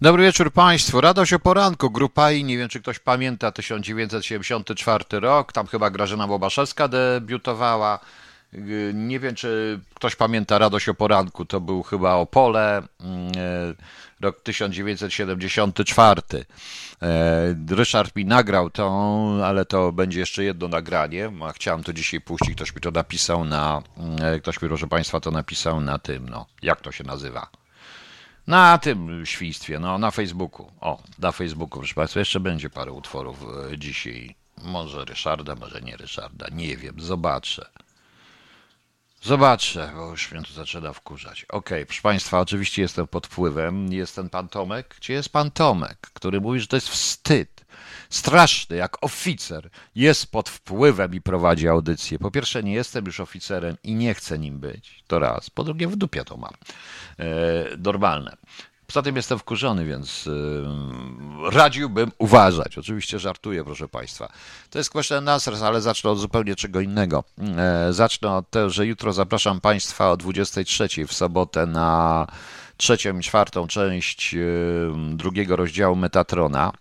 Dobry wieczór Państwu. Radość o poranku. Grupa I, nie wiem czy ktoś pamięta, 1974 rok. Tam chyba Grażyna Łobaszewska debiutowała. Nie wiem, czy ktoś pamięta Radość o poranku. To był chyba Opole, mm, e, rok 1974. E, Ryszard mi nagrał to, ale to będzie jeszcze jedno nagranie. Chciałem to dzisiaj puścić. Ktoś mi to napisał na. e, Ktoś mi, proszę Państwa, to napisał na tym. No, jak to się nazywa? Na tym świństwie, no na Facebooku. O, na Facebooku, proszę Państwa, jeszcze będzie parę utworów e, dzisiaj. Może Ryszarda, może nie Ryszarda, nie wiem, zobaczę. Zobaczę, bo już mnie tu zaczyna wkurzać. Okej, proszę Państwa, oczywiście jestem pod wpływem. Jest ten pan Tomek. Gdzie jest pan Tomek, który mówi, że to jest wstyd. Straszny, jak oficer. Jest pod wpływem i prowadzi audycję. Po pierwsze, nie jestem już oficerem i nie chcę nim być. To raz. Po drugie, w dupie to mam. E, normalne. Poza tym jestem wkurzony, więc yy, radziłbym uważać. Oczywiście żartuję, proszę Państwa. To jest and answers, ale zacznę od zupełnie czego innego. E, zacznę od tego, że jutro zapraszam Państwa o 23 w sobotę na trzecią i czwartą część yy, drugiego rozdziału Metatrona.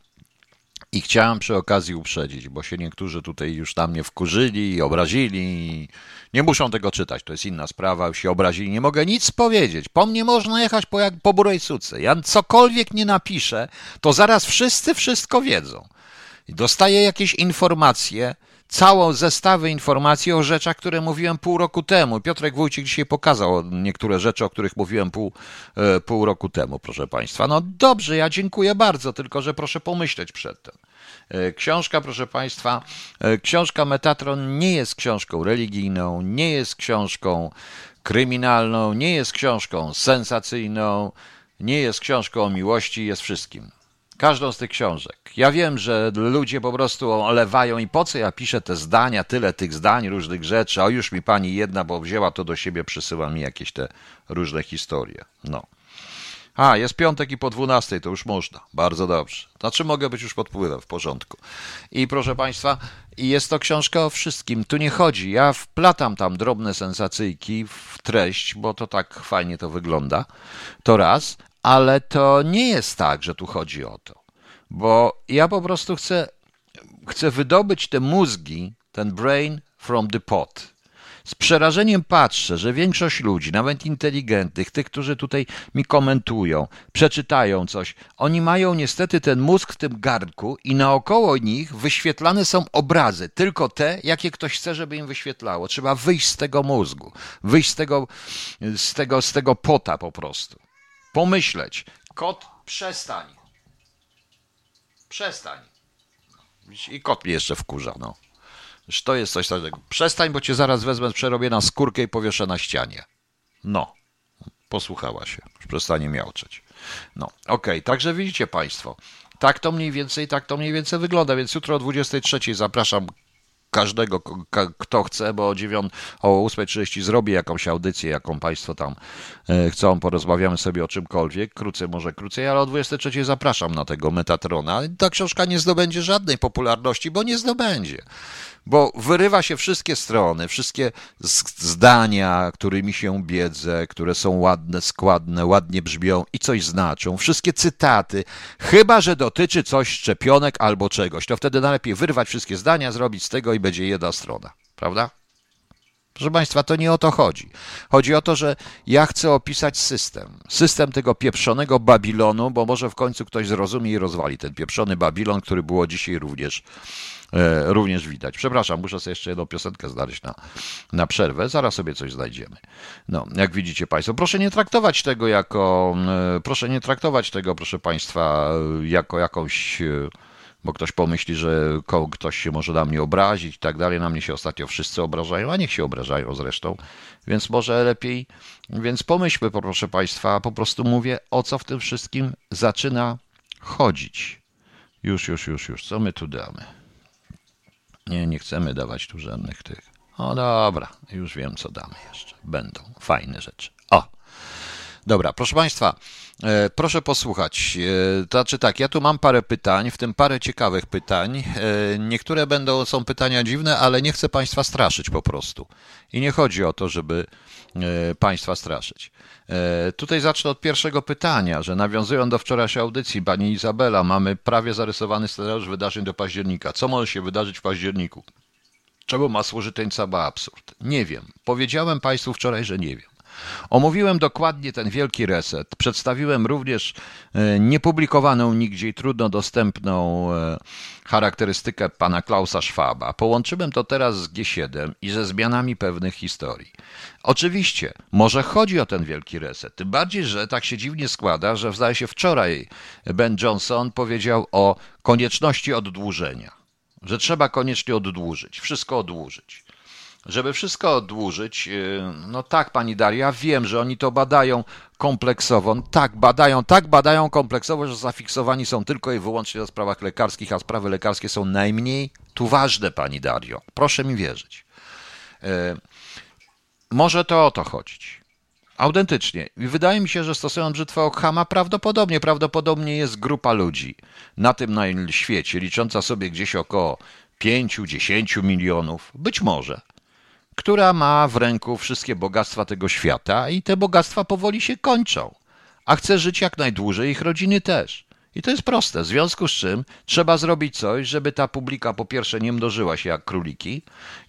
I chciałem przy okazji uprzedzić, bo się niektórzy tutaj już na mnie wkurzyli i obrazili. Nie muszą tego czytać, to jest inna sprawa, już się obrazili. Nie mogę nic powiedzieć. Po mnie można jechać po, jak po burej suce. Ja cokolwiek nie napiszę, to zaraz wszyscy wszystko wiedzą. I dostaję jakieś informacje, całą zestawę informacji o rzeczach, które mówiłem pół roku temu. Piotrek Wójcik dzisiaj pokazał niektóre rzeczy, o których mówiłem pół, e, pół roku temu, proszę Państwa. No dobrze, ja dziękuję bardzo, tylko że proszę pomyśleć przedtem. E, Książka, proszę Państwa, e, książka Metatron nie jest książką religijną, nie jest książką kryminalną, nie jest książką sensacyjną, nie jest książką o miłości, jest wszystkim. Każdą z tych książek. Ja wiem, że ludzie po prostu olewają i po co ja piszę te zdania, tyle tych zdań, różnych rzeczy, a już mi pani jedna, bo wzięła to do siebie, przysyła mi jakieś te różne historie. No. A, jest piątek i po dwunastej, to już można. Bardzo dobrze. Znaczy mogę być już pod wpływem, w porządku. I proszę Państwa, jest to książka o wszystkim. Tu nie chodzi. Ja wplatam tam drobne sensacyjki w treść, bo to tak fajnie to wygląda. To raz, ale to nie jest tak, że tu chodzi o to. Bo ja po prostu chcę, chcę wydobyć te mózgi, ten brain from the pot. Z przerażeniem patrzę, że większość ludzi, nawet inteligentnych, tych, którzy tutaj mi komentują, przeczytają coś, oni mają niestety ten mózg w tym garnku i naokoło nich wyświetlane są obrazy, tylko te, jakie ktoś chce, żeby im wyświetlało. Trzeba wyjść z tego mózgu, wyjść z tego, z tego, z tego pota po prostu. Pomyśleć. Kot, przestań. Przestań. I kot mnie jeszcze wkurza, no. To jest coś takiego. Przestań, bo cię zaraz wezmę, przerobię na skórkę i powieszę na ścianie. No. Posłuchała się. Przestanie miauczeć. No, okej. Także widzicie Państwo. Tak to mniej więcej, tak to mniej więcej wygląda. Więc jutro o 23 zapraszam każdego, kto chce, bo o, dziewią- o 8.30 zrobię jakąś audycję, jaką Państwo tam e, chcą, porozmawiamy sobie o czymkolwiek, krócej, może krócej, ale o 23 zapraszam na tego Metatrona. Ta książka nie zdobędzie żadnej popularności, bo nie zdobędzie. Bo wyrywa się wszystkie strony, wszystkie zdania, którymi się biedzę, które są ładne, składne, ładnie brzmią i coś znaczą, wszystkie cytaty, chyba że dotyczy coś szczepionek albo czegoś, to wtedy najlepiej wyrwać wszystkie zdania, zrobić z tego i będzie jedna strona, prawda? Proszę Państwa, to nie o to chodzi. Chodzi o to, że ja chcę opisać system. System tego pieprzonego Babilonu, bo może w końcu ktoś zrozumie i rozwali ten pieprzony Babilon, który było dzisiaj również, również widać. Przepraszam, muszę sobie jeszcze jedną piosenkę znaleźć na, na przerwę. Zaraz sobie coś znajdziemy. No, jak widzicie Państwo, proszę nie traktować tego jako, e, proszę nie traktować tego, proszę Państwa, e, jako jakąś. e, bo ktoś pomyśli, że ktoś się może na mnie obrazić i tak dalej. Na mnie się ostatnio wszyscy obrażają, a niech się obrażają zresztą, więc może lepiej. Więc pomyślmy, proszę Państwa, po prostu mówię, o co w tym wszystkim zaczyna chodzić. Już, już, już, już. Co my tu damy? Nie, nie chcemy dawać tu żadnych tych. O dobra, już wiem, co damy jeszcze. Będą fajne rzeczy. O! Dobra, proszę Państwa, e, proszę posłuchać. E, znaczy tak, ja tu mam parę pytań, w tym parę ciekawych pytań. E, niektóre będą, są pytania dziwne, ale nie chcę Państwa straszyć po prostu. I nie chodzi o to, żeby Państwa straszyć. Tutaj zacznę od pierwszego pytania, że nawiązując do wczorajszej audycji Pani Izabela, mamy prawie zarysowany scenariusz wydarzeń do października. Co może się wydarzyć w październiku? Czemu ma służyć ten cały absurd? Nie wiem. Powiedziałem Państwu wczoraj, że nie wiem. Omówiłem dokładnie ten wielki reset. Przedstawiłem również e, niepublikowaną nigdzie i trudno dostępną e, charakterystykę pana Klausa Schwaba. Połączyłem to teraz z G7 i ze zmianami pewnych historii. Oczywiście, może chodzi o ten wielki reset. Tym bardziej, że tak się dziwnie składa, że zdaje się wczoraj Ben Johnson powiedział o konieczności oddłużenia. Że trzeba koniecznie oddłużyć, wszystko odłożyć żeby wszystko odłużyć, y, no tak, pani Daria, wiem, że oni to badają kompleksowo. Tak, badają, tak badają kompleksowo, że zafiksowani są tylko i wyłącznie na sprawach lekarskich, a sprawy lekarskie są najmniej tu ważne, pani Dario. Proszę mi wierzyć. Y, może to o to chodzić. Autentycznie. I wydaje mi się, że stosując brzytwę Okhama, prawdopodobnie, prawdopodobnie jest grupa ludzi na tym świecie, licząca sobie gdzieś około 5-10 milionów, być może, która ma w ręku wszystkie bogactwa tego świata i te bogactwa powoli się kończą, a chce żyć jak najdłużej, ich rodziny też. I to jest proste, w związku z czym trzeba zrobić coś, żeby ta publika po pierwsze nie mnożyła się jak króliki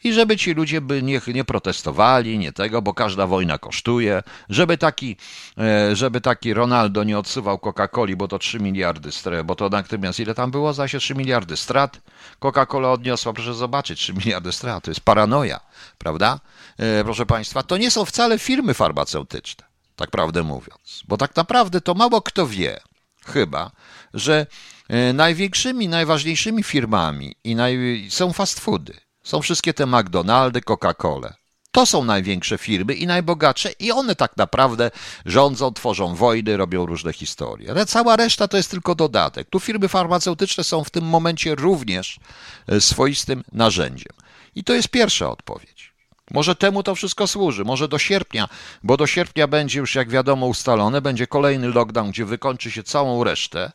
i żeby ci ludzie by nie, nie protestowali, nie tego, bo każda wojna kosztuje, żeby taki, e, żeby taki Ronaldo nie odsuwał Coca-Coli, bo to 3 miliardy strat, bo to natomiast ile tam było? Za się 3 miliardy strat. Coca-Cola odniosła, proszę zobaczyć, 3 miliardy strat, to jest paranoja, prawda? E, proszę Państwa, to nie są wcale firmy farmaceutyczne, tak prawdę mówiąc, bo tak naprawdę to mało kto wie, chyba, że e, największymi, najważniejszymi firmami i naj... są fast foody. Są wszystkie te McDonaldy, Coca-Cola. To są największe firmy i najbogatsze, i one tak naprawdę rządzą, tworzą wojny, robią różne historie. Ale cała reszta to jest tylko dodatek. Tu firmy farmaceutyczne są w tym momencie również e, swoistym narzędziem. I to jest pierwsza odpowiedź. Może temu to wszystko służy, może do sierpnia, bo do sierpnia będzie już, jak wiadomo, ustalone, będzie kolejny lockdown, gdzie wykończy się całą resztę.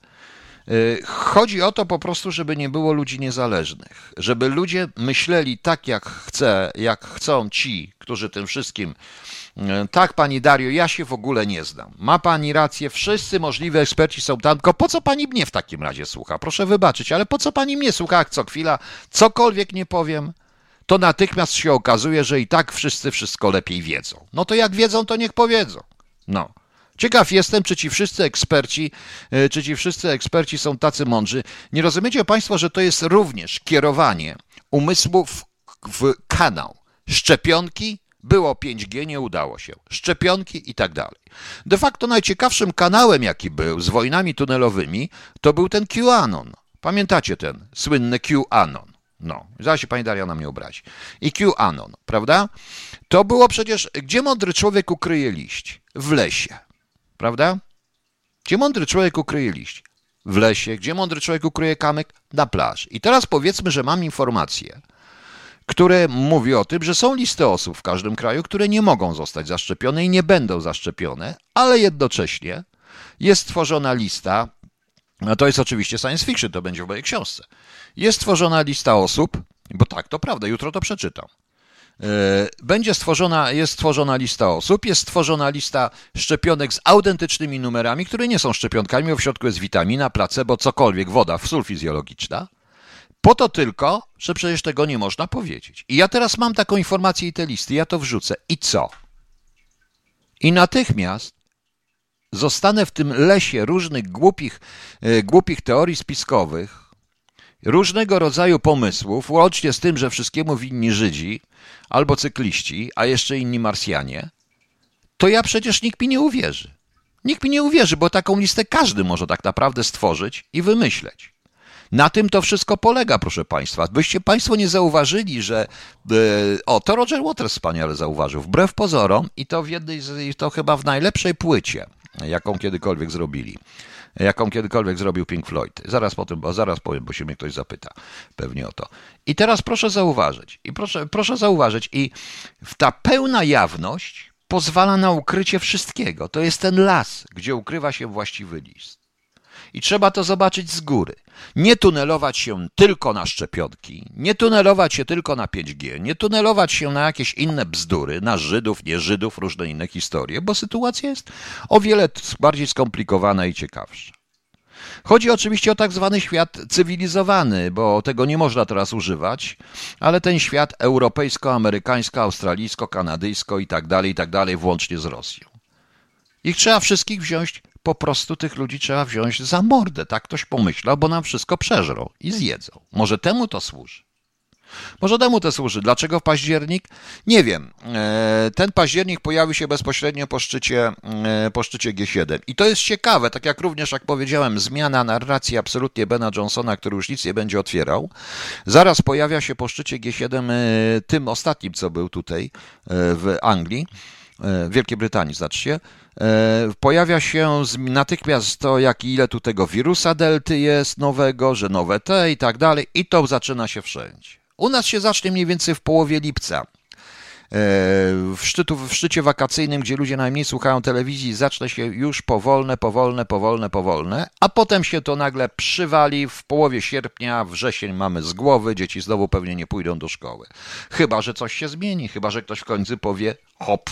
Y, chodzi o to po prostu, żeby nie było ludzi niezależnych, żeby ludzie myśleli tak, jak chce, jak chcą ci, którzy tym wszystkim. Y, tak, pani Dario, ja się w ogóle nie znam. Ma pani rację, wszyscy możliwi eksperci są tam, tylko po co pani mnie w takim razie słucha? Proszę wybaczyć, ale po co pani mnie słucha, co chwila cokolwiek nie powiem? To natychmiast się okazuje, że i tak wszyscy wszystko lepiej wiedzą. No to jak wiedzą, to niech powiedzą. No. Ciekaw jestem, czy ci wszyscy eksperci, e, czy ci wszyscy eksperci są tacy mądrzy. Nie rozumiecie Państwo, że to jest również kierowanie umysłu w, w kanał. Szczepionki, było 5G, nie udało się. Szczepionki i tak dalej. De facto najciekawszym kanałem, jaki był z wojnami tunelowymi, to był ten QAnon. Pamiętacie ten słynny QAnon? No, zaraz się pani Daria na mnie obrazi. I QAnon, prawda? To było przecież, gdzie mądry człowiek ukryje liść? W lesie prawda? Gdzie mądry człowiek ukryje liść? W lesie. Gdzie mądry człowiek ukryje kamyk? Na plaży. I teraz powiedzmy, że mam informacje, które mówi o tym, że są listy osób w każdym kraju, które nie mogą zostać zaszczepione i nie będą zaszczepione, ale jednocześnie jest stworzona lista, no to jest oczywiście science fiction, to będzie w mojej książce, jest stworzona lista osób, bo tak, to prawda, jutro to przeczytam, E, będzie stworzona, jest stworzona lista osób, jest stworzona lista szczepionek z autentycznymi numerami, które nie są szczepionkami, bo w środku jest witamina, placebo, cokolwiek, woda, sól fizjologiczna. Po to tylko, że przecież tego nie można powiedzieć. I ja teraz mam taką informację i te listy, ja to wrzucę. I co? I natychmiast zostanę w tym lesie różnych głupich, e, głupich teorii spiskowych, różnego rodzaju pomysłów, łącznie z tym, że wszystkiemu winni Żydzi albo cykliści, a jeszcze inni Marsjanie, to ja przecież nikt mi nie uwierzy. Nikt mi nie uwierzy, bo taką listę każdy może tak naprawdę stworzyć i wymyśleć. Na tym to wszystko polega, proszę Państwa. Byście Państwo nie zauważyli, że. Yy, o, to Roger Waters wspaniale zauważył. Wbrew pozorom, i to w jednej, to chyba w najlepszej płycie, jaką kiedykolwiek zrobili jaką kiedykolwiek zrobił Pink Floyd. Zaraz po tym, bo zaraz powiem, bo się mnie ktoś zapyta pewnie o to. I teraz proszę zauważyć, i proszę, proszę zauważyć, i ta pełna jawność pozwala na ukrycie wszystkiego. To jest ten las, gdzie ukrywa się właściwy list. I trzeba to zobaczyć z góry. Nie tunelować się tylko na szczepionki, nie tunelować się tylko na 5G, nie tunelować się na jakieś inne bzdury, na Żydów, nie Żydów, różne inne historie, bo sytuacja jest o wiele bardziej skomplikowana i ciekawsza. Chodzi oczywiście o tak zwany świat cywilizowany, bo tego nie można teraz używać, ale ten świat europejsko-amerykańsko, australijsko-kanadyjsko i tak dalej, i tak dalej, włącznie z Rosją. Ich trzeba wszystkich wziąć, po prostu tych ludzi trzeba wziąć za mordę, tak ktoś pomyślał, bo nam wszystko przeżrą i zjedzą. Może temu to służy. Może temu to służy. Dlaczego w październik? Nie wiem. E, ten październik pojawił się bezpośrednio po szczycie, e, po szczycie G7. I to jest ciekawe, tak jak również, jak powiedziałem, zmiana narracji absolutnie Bena Johnsona, który już nic nie będzie otwierał. Zaraz pojawia się po szczycie G7 e, tym ostatnim, co był tutaj w Anglii, w Wielkiej Brytanii, znaczy pojawia się natychmiast to, jak ile tu tego wirusa delty jest nowego, że nowe te i tak dalej, i to zaczyna się wszędzie. U nas się zacznie mniej więcej w połowie lipca. E, w, szczytu, w szczycie wakacyjnym, gdzie ludzie najmniej słuchają telewizji, zacznie się już powolne, powolne, powolne, powolne, a potem się to nagle przywali w połowie sierpnia, wrzesień mamy z głowy, dzieci znowu pewnie nie pójdą do szkoły. Chyba, że coś się zmieni, chyba, że ktoś w końcu powie hop,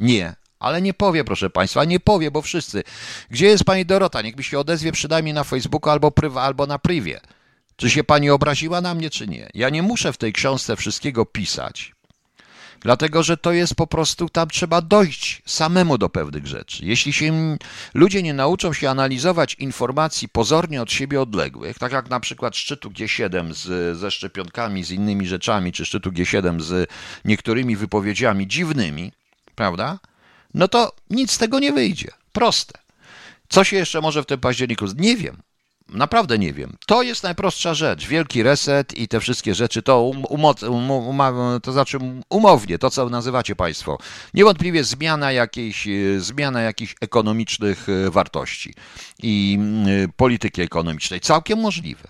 nie, ale nie powie, proszę Państwa, nie powie, bo wszyscy. Gdzie jest Pani Dorota? Niech mi się odezwie przynajmniej na Facebooku albo, prywa, albo na privie. Czy się pani obraziła na mnie, czy nie? Ja nie muszę w tej książce wszystkiego pisać, dlatego że to jest po prostu, tam trzeba dojść samemu do pewnych rzeczy. Jeśli się ludzie nie nauczą się analizować informacji pozornie od siebie odległych, tak jak na przykład szczytu G7 z, ze szczepionkami, z innymi rzeczami, czy szczytu G7 z niektórymi wypowiedziami dziwnymi, prawda? No to nic z tego nie wyjdzie. Proste. Co się jeszcze może w tym październiku? Nie wiem. Naprawdę nie wiem. To jest najprostsza rzecz. Wielki reset i te wszystkie rzeczy, to, um, umoc, um, um, to znaczy umownie, to co nazywacie Państwo. Niewątpliwie zmiana jakiejś, e, zmiana jakichś ekonomicznych e, wartości i e, polityki ekonomicznej. Całkiem możliwe.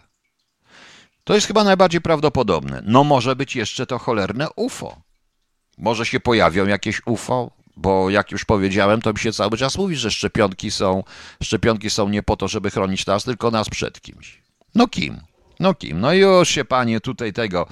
To jest chyba najbardziej prawdopodobne. No może być jeszcze to cholerne UFO. Może się pojawią jakieś UFO, bo jak już powiedziałem, to mi się cały czas mówi, że szczepionki są, szczepionki są nie po to, żeby chronić nas, tylko nas przed kimś. No kim? No kim? No już się panie tutaj tego.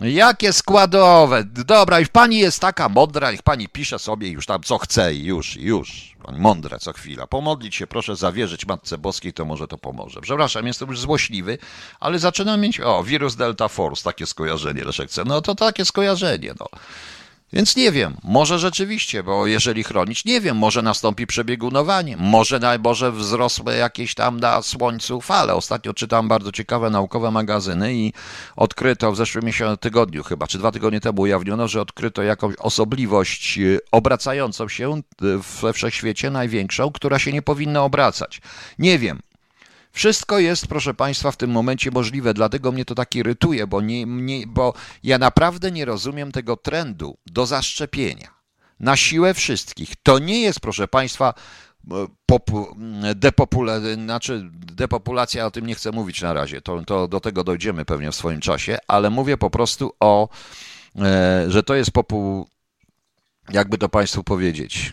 Jakie składowe? Dobra, już pani jest taka mądra, niech pani pisze sobie już tam co chce i już, już. Pani mądra co chwila. Pomodlić się, proszę zawierzyć Matce Boskiej, to może to pomoże. Przepraszam, jestem już złośliwy, ale zaczynam mieć, o, wirus Delta Force, takie skojarzenie, Leszek chce. No to takie skojarzenie, no. Więc nie wiem, może rzeczywiście, bo jeżeli chronić, nie wiem, może nastąpi przebiegunowanie, może, może wzrosły jakieś tam na słońcu fale. Ostatnio czytam bardzo ciekawe naukowe magazyny i odkryto w zeszłym miesiącu, tygodniu chyba, czy dwa tygodnie temu ujawniono, że odkryto jakąś osobliwość y, obracającą się we wszechświecie, największą, która się nie powinna obracać. Nie wiem, wszystko jest, proszę Państwa, w tym momencie możliwe, dlatego mnie to tak irytuje, bo, nie, nie, bo ja naprawdę nie rozumiem tego trendu do zaszczepienia. Na siłę wszystkich. To nie jest, proszę Państwa, popu, depopula, znaczy depopulacja, o tym nie chcę mówić na razie, to, to do tego dojdziemy pewnie w swoim czasie, ale mówię po prostu o, e, że to jest popu, jakby to Państwu powiedzieć.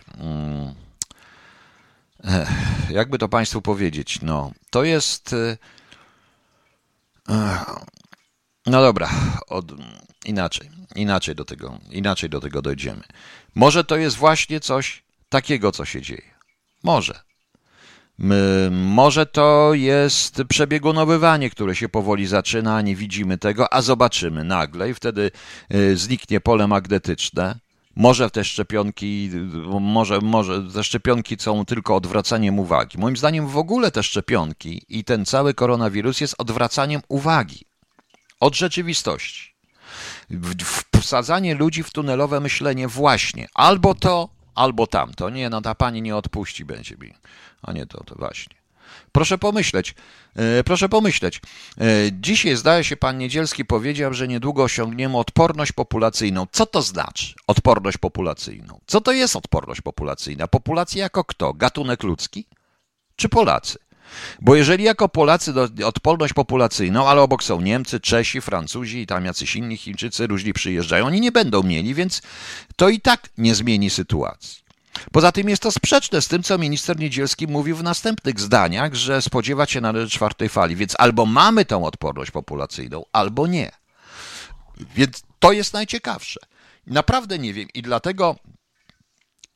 Jakby to Państwu powiedzieć, no, to jest. E, no dobra, od, inaczej, inaczej do tego, inaczej do tego dojdziemy. Może to jest właśnie coś takiego, co się dzieje. Może. Może to jest przebiegunowywanie, które się powoli zaczyna, nie widzimy tego, a zobaczymy nagle i wtedy e, zniknie pole magnetyczne może te szczepionki, może, może te szczepionki są tylko odwracaniem uwagi. Moim zdaniem w ogóle te szczepionki i ten cały koronawirus jest odwracaniem uwagi od rzeczywistości. Wsadzanie ludzi w tunelowe myślenie właśnie albo to, albo tamto. Nie, no ta pani nie odpuści będzie mi. A nie to, to właśnie. Proszę pomyśleć, e, proszę pomyśleć. E, dzisiaj zdaje się pan Niedzielski powiedział, że niedługo osiągniemy odporność populacyjną. Co to znaczy odporność populacyjną? Co to jest odporność populacyjna? Populacja jako kto? Gatunek ludzki czy Polacy? Bo jeżeli jako Polacy do, odporność populacyjną, ale obok są Niemcy, Czesi, Francuzi i tam jacyś inni Chińczycy, różni przyjeżdżają, oni nie będą mieli, więc to i tak nie zmieni sytuacji. Poza tym jest to sprzeczne z tym, co minister Niedzielski mówił w następnych zdaniach, że spodziewać się należy czwartej fali, więc albo mamy tą odporność populacyjną, albo nie. Więc to jest najciekawsze. Naprawdę nie wiem i dlatego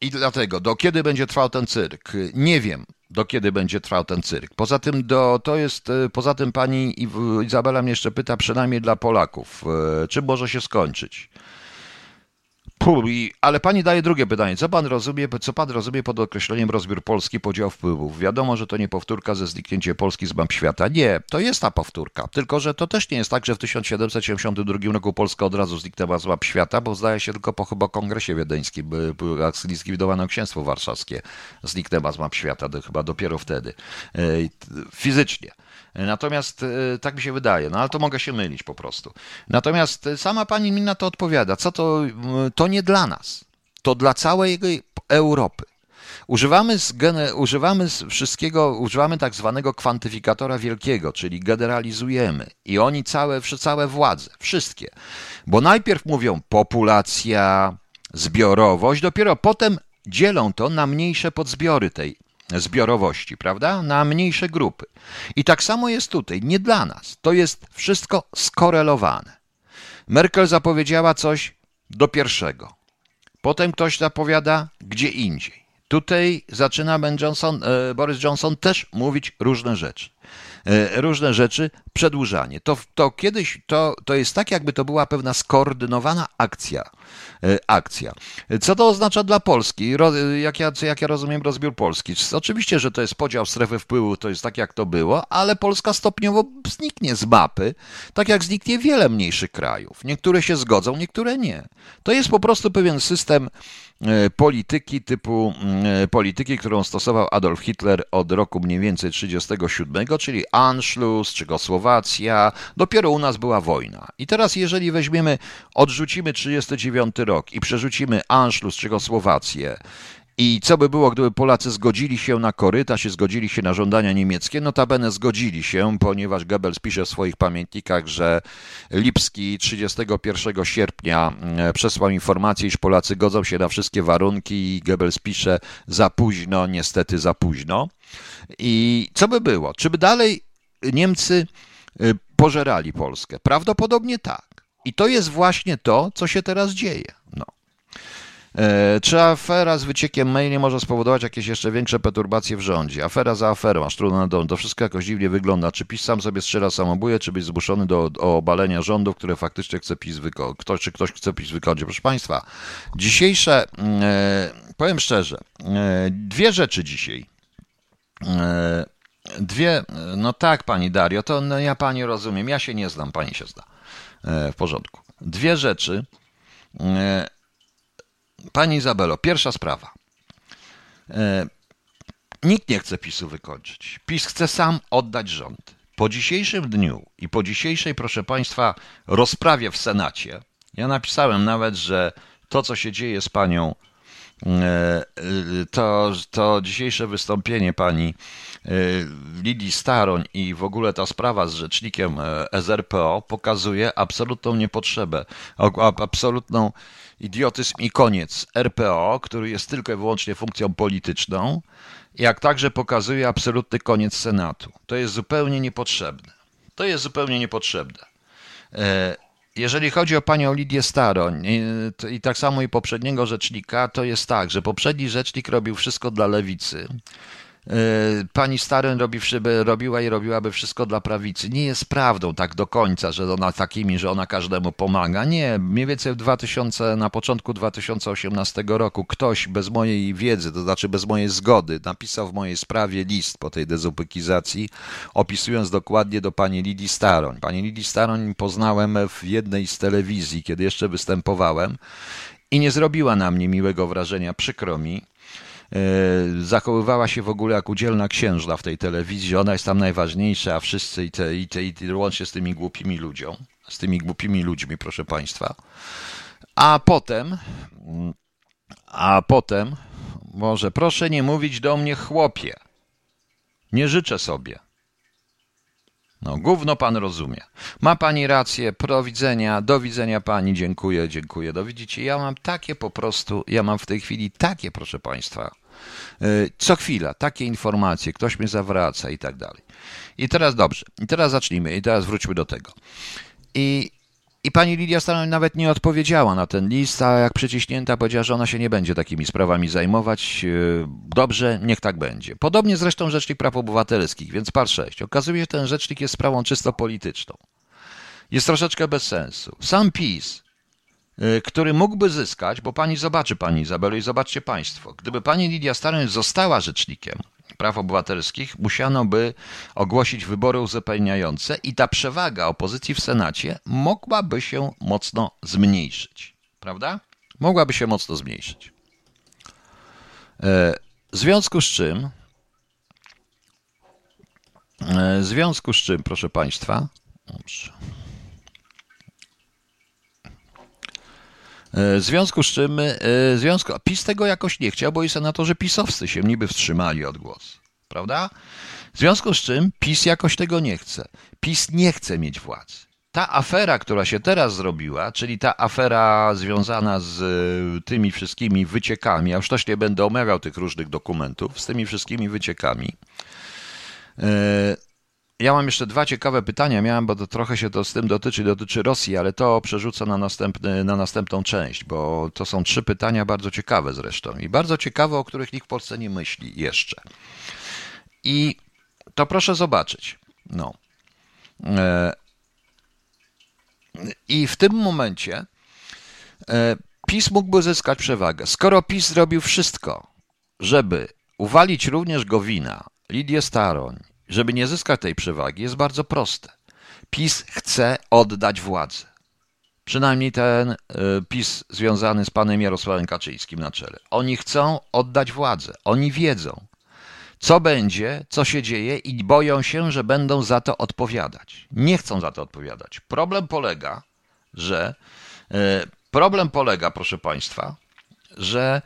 i dlatego, do kiedy będzie trwał ten cyrk? Nie wiem, do kiedy będzie trwał ten cyrk. Poza tym, do, to jest, poza tym pani Izabela mnie jeszcze pyta, przynajmniej dla Polaków, e, czym może się skończyć? Ale pani daje drugie pytanie. Co pan rozumie, co pan rozumie pod określeniem rozbiór Polski, podział wpływów? Wiadomo, że to nie powtórka ze zniknięciem Polski z map świata. Nie, to jest ta powtórka. Tylko, że to też nie jest tak, że w 1772 roku Polska od razu zniknęła z map świata, bo zdaje się tylko po chyba kongresie wiedeńskim, by zlikwidowano księstwo warszawskie. Zniknęła z map świata, chyba dopiero wtedy. E, fizycznie. Natomiast e, tak mi się wydaje, no ale to mogę się mylić po prostu. Natomiast e, sama pani mi na to odpowiada. Co to? To nie dla nas. To dla całej Europy. Używamy, z, używamy z wszystkiego, używamy tak zwanego kwantyfikatora wielkiego, czyli generalizujemy. I oni całe, całe władze, wszystkie. Bo najpierw mówią populacja, zbiorowość, dopiero potem dzielą to na mniejsze podzbiory tej zbiorowości, prawda? Na mniejsze grupy. I tak samo jest tutaj, nie dla nas. To jest wszystko skorelowane. Merkel zapowiedziała coś do pierwszego. Potem ktoś zapowiada gdzie indziej. Tutaj zaczyna Ben Johnson, e, Boris Johnson też mówić różne rzeczy. E, różne rzeczy, przedłużanie. To, to kiedyś to, to jest tak, jakby to była pewna skoordynowana akcja. E, akcja. Co to oznacza dla Polski? Jak ja, jak ja rozumiem rozbiór Polski? Oczywiście, że to jest podział strefy wpływu, to jest tak, jak to było, ale Polska stopniowo zniknie z mapy, tak jak zniknie wiele mniejszych krajów. Niektóre się zgodzą, niektóre nie. To jest po prostu pewien system E, polityki typu e, polityki, którą stosował Adolf Hitler od roku mniej więcej 1937, czyli Anschluss, Czechosłowacja. Dopiero u nas była wojna. I teraz, jeżeli weźmiemy, odrzucimy 1939 rok i przerzucimy Anschluss, Czechosłowację i co by było, gdyby Polacy zgodzili się na korytarz i zgodzili się na żądania niemieckie? Notabene zgodzili się, ponieważ Goebbels pisze w swoich pamiętnikach, że Lipski 31 sierpnia e, przesłał informację, iż Polacy godzą się na wszystkie warunki i Goebbels pisze za późno, niestety za późno. I co by było? Czy by dalej Niemcy e, pożerali Polskę? Prawdopodobnie tak. I to jest właśnie to, co się teraz dzieje. No. E, czy afera z wyciekiem maili może spowodować jakieś jeszcze większe perturbacje w rządzie? Afera za aferą, aż trudno na dom. To wszystko jakoś dziwnie wygląda. Czy PiS sam sobie strzela samobuje, czy być zmuszony do obalenia rządów, które faktycznie chce PiS wykonać? Ktoś, czy ktoś chce PiS wykonać? Proszę Państwa, dzisiejsze, e, powiem szczerze, e, dwie rzeczy dzisiaj. Dwie, no tak, pani Dario, to no ja pani rozumiem, ja się nie znam, pani się zna. W porządku. Dwie rzeczy. Pani Izabelo, pierwsza sprawa. E, nikt nie chce PiSu wykończyć. PiS chce sam oddać rząd. Po dzisiejszym dniu i po dzisiejszej, proszę Państwa, rozprawie w Senacie, ja napisałem nawet, że to, co się dzieje z panią, e, to, to dzisiejsze wystąpienie pani e, Lidii Staroń i w ogóle ta sprawa z rzecznikiem SRPO pokazuje absolutną niepotrzebę, absolutną idiotyzm i koniec RPO, który jest tylko i wyłącznie funkcją polityczną, jak także pokazuje absolutny koniec Senatu. To jest zupełnie niepotrzebne. To jest zupełnie niepotrzebne. Jeżeli chodzi o panią Lidię Staroń i, i tak samo i poprzedniego rzecznika, to jest tak, że poprzedni rzecznik robił wszystko dla lewicy. E, pani Staren robi, robiła i robiłaby wszystko dla prawicy. Nie jest prawdą tak do końca, że ona takimi, że ona każdemu pomaga. Nie, mniej więcej w 2000, na początku 2018 roku ktoś bez mojej wiedzy, to znaczy bez mojej zgody, napisał w mojej sprawie list po tej dezubekizacji, opisując dokładnie do pani Lidii Staroń. Pani Lidii Staroń poznałem w jednej z telewizji, kiedy jeszcze występowałem i nie zrobiła na mnie miłego wrażenia, przykro mi E, zachowywała się w ogóle jak udzielna księżna w tej telewizji. Ona jest tam najważniejsza, a wszyscy i, te, i, te, i te, łącznie z tymi głupimi ludziom, z tymi głupimi ludźmi, proszę Państwa. A potem, a potem, może proszę nie mówić do mnie chłopie. Nie życzę sobie. No, gówno pan rozumie. Ma pani rację, pro widzenia, do widzenia pani, dziękuję, dziękuję. Do widzicie, ja mam takie po prostu, ja mam w tej chwili takie, proszę państwa, y, co chwila, takie informacje, ktoś mnie zawraca i tak dalej. I teraz dobrze, i teraz zacznijmy, i teraz wróćmy do tego. I i pani Lidia Staroń nawet nie odpowiedziała na ten list, a jak przyciśnięta powiedziała, że ona się nie będzie takimi sprawami zajmować. E, dobrze, niech tak będzie. Podobnie zresztą Rzecznik Praw Obywatelskich, więc par 6. Okazuje się, że ten rzecznik jest sprawą czysto polityczną. Jest troszeczkę bez sensu. Sam PiS, e, który mógłby zyskać, bo pani zobaczy, pani Izabelo, i zobaczcie państwo, gdyby pani Lidia Staroń została rzecznikiem, praw obywatelskich musiano by ogłosić wybory uzupełniające i ta przewaga opozycji w Senacie mogłaby się mocno zmniejszyć. Prawda? Mogłaby się mocno zmniejszyć. E, w związku z czym, e, w związku z czym, proszę Państwa, dobrze. E, w związku z czym, e, związku, PiS tego jakoś nie chciał, bo i senatorzy pisowscy się niby wstrzymali od głosu. Prawda? W związku z czym PiS jakoś tego nie chce. PiS nie chce mieć władzy. Ta afera, która się teraz zrobiła, czyli ta afera związana z e, tymi wszystkimi wyciekami, ja już też nie będę omawiał tych różnych dokumentów, z tymi wszystkimi wyciekami, ja mam jeszcze dwa ciekawe pytania, miałem, bo to trochę się to z tym dotyczy, dotyczy Rosji, ale to przerzucę na, następny, na następną część, bo to są trzy pytania bardzo ciekawe zresztą i bardzo ciekawe, o których nikt w Polsce nie myśli jeszcze. I to proszę zobaczyć. No. E, I w tym momencie e, PiS mógłby zyskać przewagę. Skoro PiS zrobił wszystko, żeby uwalić również Gowina, Lidię Staroń, żeby nie zyskać tej przewagi, jest bardzo proste. PiS chce oddać władzę. Przynajmniej ten y, PiS związany z panem Jarosławem Kaczyńskim na czele. Oni chcą oddać władzę. Oni wiedzą, co będzie, co się dzieje i boją się, że będą za to odpowiadać. Nie chcą za to odpowiadać. Problem polega, że y, problem polega, proszę państwa, że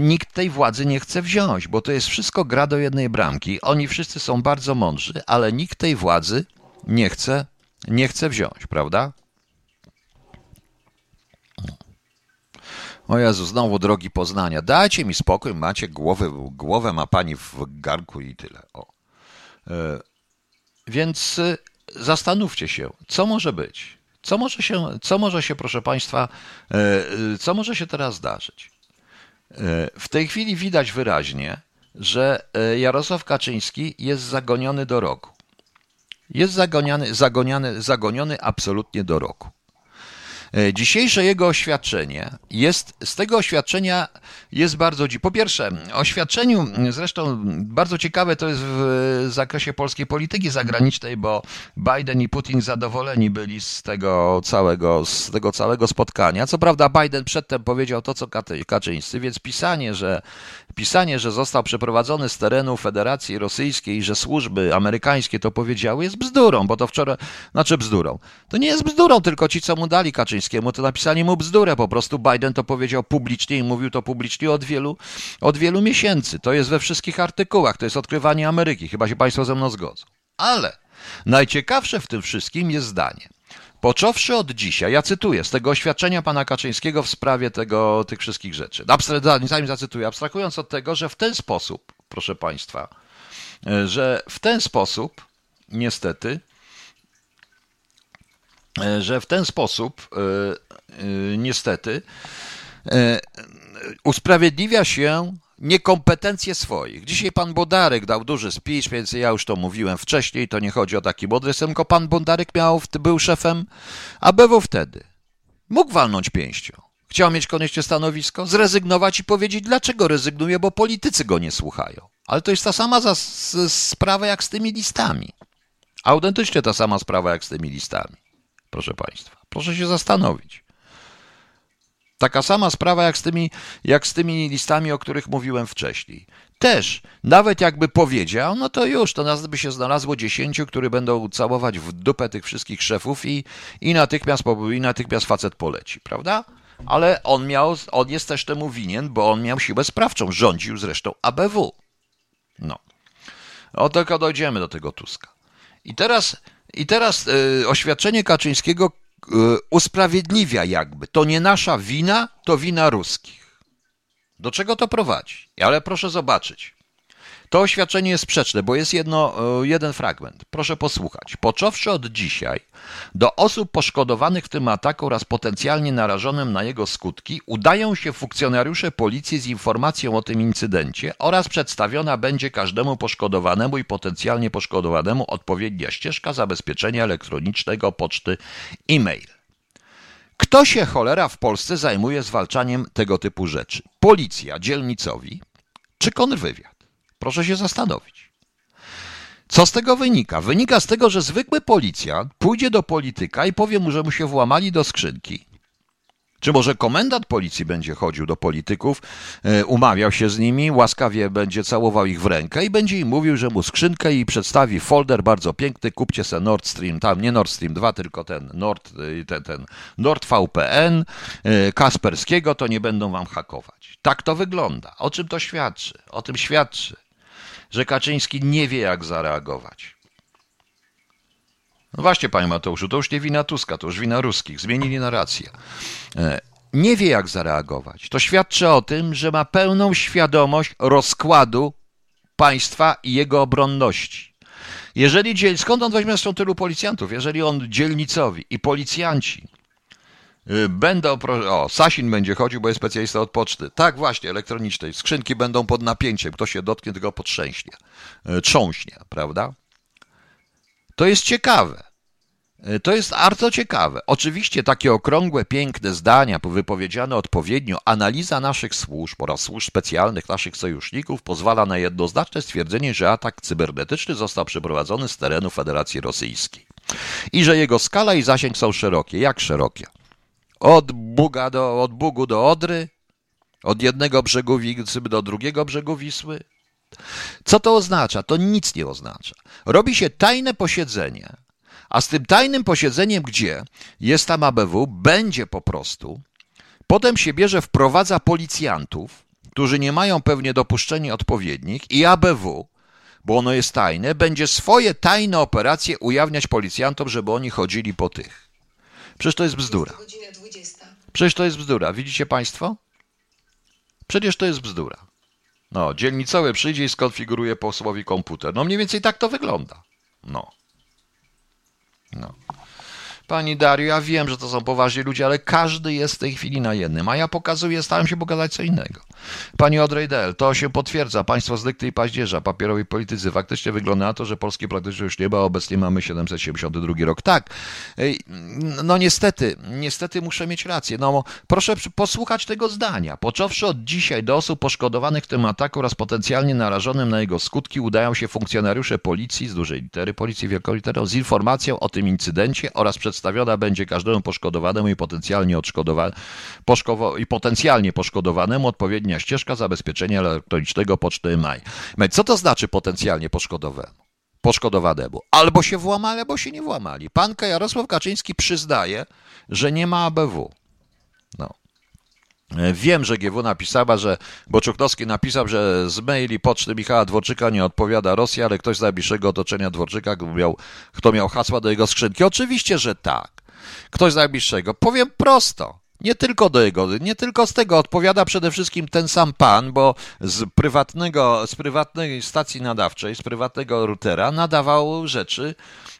nikt tej władzy nie chce wziąć, bo to jest wszystko gra do jednej bramki. Oni wszyscy są bardzo mądrzy, ale nikt tej władzy nie chce, nie chce wziąć, prawda? O Jezu, znowu drogi Poznania. Dajcie mi spokój, macie głowę, głowę ma pani w garku i tyle. O. E, więc e, zastanówcie się, co może być. Co może się, co może się, proszę Państwa, co może się teraz zdarzyć? W tej chwili widać wyraźnie, że e, Jarosław Kaczyński jest zagoniony do roku. Jest zagoniony, zagoniony, zagoniony absolutnie do roku. E, dzisiejsze jego oświadczenie jest, z tego oświadczenia jest bardzo dziwne. Po pierwsze, oświadczeniu, zresztą bardzo ciekawe to jest w zakresie polskiej polityki zagranicznej, bo Biden i Putin zadowoleni byli z tego całego, z tego całego spotkania. Co prawda Biden przedtem powiedział to, co Kaczyńscy, więc pisanie, że Pisanie, że został przeprowadzony z terenu Federacji Rosyjskiej że służby amerykańskie to powiedziały, jest bzdurą, bo to wczoraj, znaczy bzdurą. To nie jest bzdurą, tylko ci, co mu dali Kaczyńskiemu, to napisali mu bzdurę. Po prostu Biden to powiedział publicznie i mówił to publicznie od wielu, od wielu miesięcy. To jest we wszystkich artykułach, to jest odkrywanie Ameryki. Chyba się Państwo ze mną zgodzą. Ale najciekawsze w tym wszystkim jest zdanie. Począwszy od dzisiaj, ja cytuję z tego oświadczenia pana Kaczyńskiego w sprawie tego, tych wszystkich rzeczy. Zanim zacytuję, abstrahując od tego, że w ten sposób, proszę państwa, e, że w ten sposób, niestety, że w ten sposób, e, niestety, usprawiedliwia się niekompetencje swoich. Dzisiaj pan Bodarek dał duży speech, więc ja już to mówiłem wcześniej, to nie chodzi o taki mądry, tylko pan Bodarek miał, był szefem ABW wtedy. Mógł walnąć pięścią. Chciał mieć koniecznie stanowisko, zrezygnować i powiedzieć, dlaczego rezygnuje, bo politycy go nie słuchają. Ale to jest ta sama sprawa jak z tymi listami. Autentycznie ta sama sprawa jak z tymi listami. Proszę Państwa, proszę się zastanowić. Taka sama sprawa jak z, tymi, jak z tymi listami, o których mówiłem wcześniej. Też, nawet jakby powiedział, no to już, to nas by się znalazło dziesięciu, którzy będą całować w dupę tych wszystkich szefów i, i, natychmiast, i natychmiast facet poleci, prawda? Ale on miał, on jest też temu winien, bo on miał siłę sprawczą, rządził zresztą ABW. No. O tylko dojdziemy do tego Tuska. I teraz, i teraz y, oświadczenie Kaczyńskiego y, usprawiedliwia jakby. To nie nasza wina, to wina ruskich. Do czego to prowadzi? Ale proszę zobaczyć. To oświadczenie jest sprzeczne, bo jest jedno, e, jeden fragment. Proszę posłuchać. Począwszy od dzisiaj, do osób poszkodowanych w tym ataku oraz potencjalnie narażonym na jego skutki udają się funkcjonariusze policji z informacją o tym incydencie oraz przedstawiona będzie każdemu poszkodowanemu i potencjalnie poszkodowanemu odpowiednia ścieżka zabezpieczenia elektronicznego poczty e-mail. Kto się cholera w Polsce zajmuje zwalczaniem tego typu rzeczy? Policja dzielnicowi czy kontrwywiad? Proszę się zastanowić. Co z tego wynika? Wynika z tego, że zwykły policjant pójdzie do polityka i powie mu, że mu się włamali do skrzynki. Czy może komendant policji będzie chodził do polityków, e, umawiał się z nimi, łaskawie będzie całował ich w rękę i będzie im mówił, że mu skrzynkę i przedstawi folder bardzo piękny, kupcie se Nord Stream, tam nie Nord Stream 2, tylko ten Nord, e, ten, ten Nord VPN e, Kasperskiego, to nie będą wam hakować. Tak to wygląda. O czym to świadczy? O tym świadczy, że Kaczyński nie wie, jak zareagować. No właśnie, panie Mateuszu, to już nie wina Tuska, to już wina ruskich. Zmienili narrację. E, nie wie, jak zareagować. To świadczy o tym, że ma pełną świadomość rozkładu państwa i jego obronności. Jeżeli skąd on weźmie zresztą tylu policjantów? Jeżeli on dzielnicowi i policjanci y, będą. O, Sasin będzie chodził, bo jest specjalista od poczty. Tak, właśnie, elektronicznej. Skrzynki będą pod napięciem. Kto się dotknie, tylko potrzęśnie. Y, trząśnie, prawda? To jest ciekawe. E, to jest bardzo ciekawe. Oczywiście takie okrągłe, piękne zdania, wypowiedziane odpowiednio, analiza naszych służb oraz służb specjalnych naszych sojuszników pozwala na jednoznaczne stwierdzenie, że atak cybernetyczny został przeprowadzony z terenu Federacji Rosyjskiej i że jego skala i zasięg są szerokie. Jak szerokie? Od, Buga do, od Bugu do Odry, od jednego brzegu Wisły do drugiego brzegu Wisły, co to oznacza? To nic nie oznacza. Robi się tajne posiedzenie, a z tym tajnym posiedzeniem, gdzie jest tam ABW, będzie po prostu. Potem się bierze, wprowadza policjantów, którzy nie mają pewnie dopuszczeni odpowiednich, i ABW, bo ono jest tajne, będzie swoje tajne operacje ujawniać policjantom, żeby oni chodzili po tych. Przecież to jest bzdura. Przecież to jest bzdura. Widzicie Państwo? Przecież to jest bzdura. No, dzielnicowy przyjdzie i skonfiguruje posłowi komputer. No mniej więcej tak to wygląda. No. No. Pani Dario, ja wiem, że to są poważni ludzie, ale każdy jest w tej chwili na jednym, a ja pokazuję, starałem się pokazać co innego. Pani Odrejdel, to się potwierdza. Państwo z dykty i paździerza, papierowi politycy. Faktycznie wygląda na to, że Polski praktycznie już nie ma. Obecnie mamy 772 rok. Tak, no niestety, niestety muszę mieć rację. No proszę posłuchać tego zdania. Począwszy od dzisiaj do osób poszkodowanych w tym ataku oraz potencjalnie narażonym na jego skutki udają się funkcjonariusze policji z dużej litery, policji wielką literą, z informacją o tym incydencie oraz przedstawiona będzie każdemu poszkodowanemu i potencjalnie odszkodowanemu i potencjalnie poszkodowanemu odpowiednia ścieżka zabezpieczenia elektronicznego poczty MAI. Co to znaczy potencjalnie poszkodowanemu? poszkodowanemu. Albo się włamali, albo się nie włamali. Pan Jarosław Kaczyński przyznaje, że nie ma ABW. No. Wiem, że GW napisała, że Boczuknowski napisał, że z maili poczty Michała Dworczyka nie odpowiada Rosja, ale ktoś z najbliższego otoczenia Dworczyka, miał, kto miał hasła do jego skrzynki. Oczywiście, że tak. Ktoś z najbliższego. Powiem prosto. Nie tylko do jego, nie tylko z tego odpowiada przede wszystkim ten sam pan, bo z prywatnego, z prywatnej stacji nadawczej, z prywatnego routera nadawał rzeczy,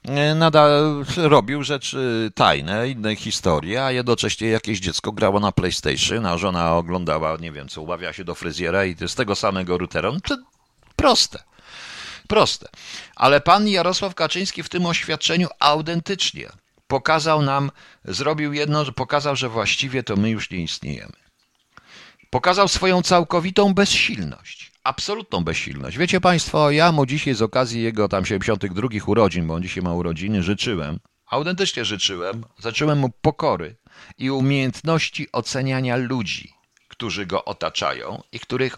e, nada, robił rzeczy tajne, inne historie, a jednocześnie jakieś dziecko grało na PlayStation, a żona oglądała, nie wiem co, ubawiała się do fryzjera i z tego samego routera. No to proste. Proste. Ale pan Jarosław Kaczyński w tym oświadczeniu autentycznie pokazał nam, zrobił jedno, pokazał, że właściwie to my już nie istniejemy. Pokazał swoją całkowitą bezsilność. Absolutną bezsilność. Wiecie Państwo, ja mu dzisiaj z okazji jego tam 72 urodzin, bo on dzisiaj ma urodziny, życzyłem, autentycznie życzyłem, zacząłem mu pokory i umiejętności oceniania ludzi, którzy go otaczają i, których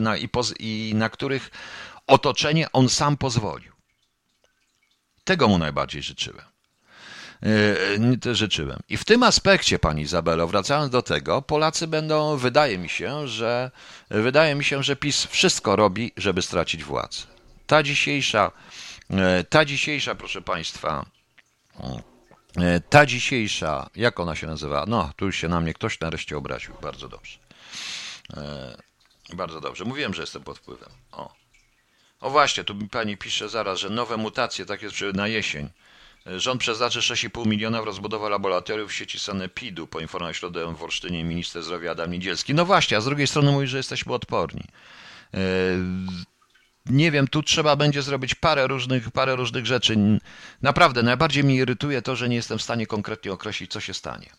na, i, poz, i na których otoczenie on sam pozwolił. Tego mu najbardziej życzyłem. E, życzyłem. I w tym aspekcie, pani Izabelo, wracając do tego, Polacy będą, wydaje mi się, że wydaje mi się, że PiS wszystko robi, żeby stracić władzę. ta dzisiejsza, e, ta dzisiejsza, proszę Państwa, e, ta dzisiejsza, jak ona się nazywa? No, tu już się na mnie ktoś nareszcie obraził. Bardzo dobrze. Bardzo dobrze. Mówiłem, że jestem pod wpływem. O. O właśnie, tu mi pani pisze zaraz, że nowe mutacje, tak jest na jesień. Rząd przeznaczy 6,5 miliona w rozbudowę laboratoriów w sieci Sanepidu, poinformował środę w Olsztynie minister zdrowia Adam Niedzielski. No właśnie, a z drugiej strony mówi, że jesteśmy odporni. E, nie wiem, tu trzeba będzie zrobić parę różnych, parę różnych rzeczy. Naprawdę, najbardziej mnie irytuje to, że nie jestem w stanie konkretnie określić, co się stanie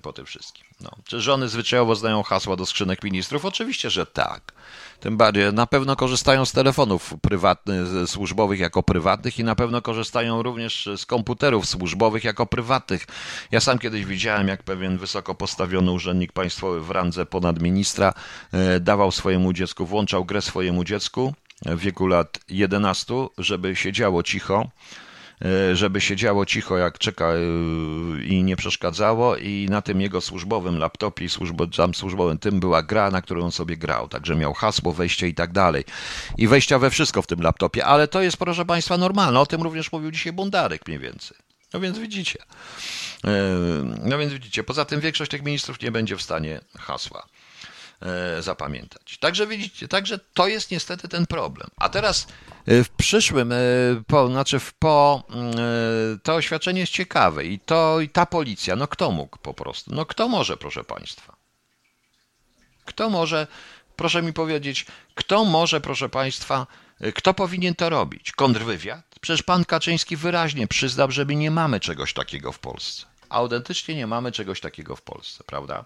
po tym wszystkim. No. Czy żony zwyczajowo znają hasła do skrzynek ministrów? Oczywiście, że tak. Tym bardziej na pewno korzystają z telefonów prywatnych, służbowych jako prywatnych i na pewno korzystają również z komputerów służbowych jako prywatnych. Ja sam kiedyś widziałem, jak pewien wysoko postawiony urzędnik państwowy w randze ponad ministra e, dawał swojemu dziecku, włączał grę swojemu dziecku w wieku lat 11, żeby siedziało cicho E, żeby siedziało cicho jak czeka e, i nie przeszkadzało i na tym jego służbowym laptopie, służbo, tam służbowym tym była gra, na którą on sobie grał, także miał hasło, wejście i tak dalej. I wejścia we wszystko w tym laptopie, ale to jest proszę Państwa normalne, o tym również mówił dzisiaj Bundarek mniej więcej. No więc widzicie. E, no więc widzicie, poza tym większość tych ministrów nie będzie w stanie hasła zapamiętać. Także widzicie, także to jest niestety ten problem. A teraz E, w przyszłym, e, po, znaczy w, po, mm, e, to oświadczenie jest ciekawe i to i ta policja, no kto mógł po prostu? No kto może, proszę Państwa? Kto może, proszę mi powiedzieć, kto może, proszę Państwa, kto powinien to robić? Kontrwywiad? Przecież pan Kaczyński wyraźnie przyznał, że my nie mamy czegoś takiego w Polsce. Autentycznie nie mamy czegoś takiego w Polsce, prawda?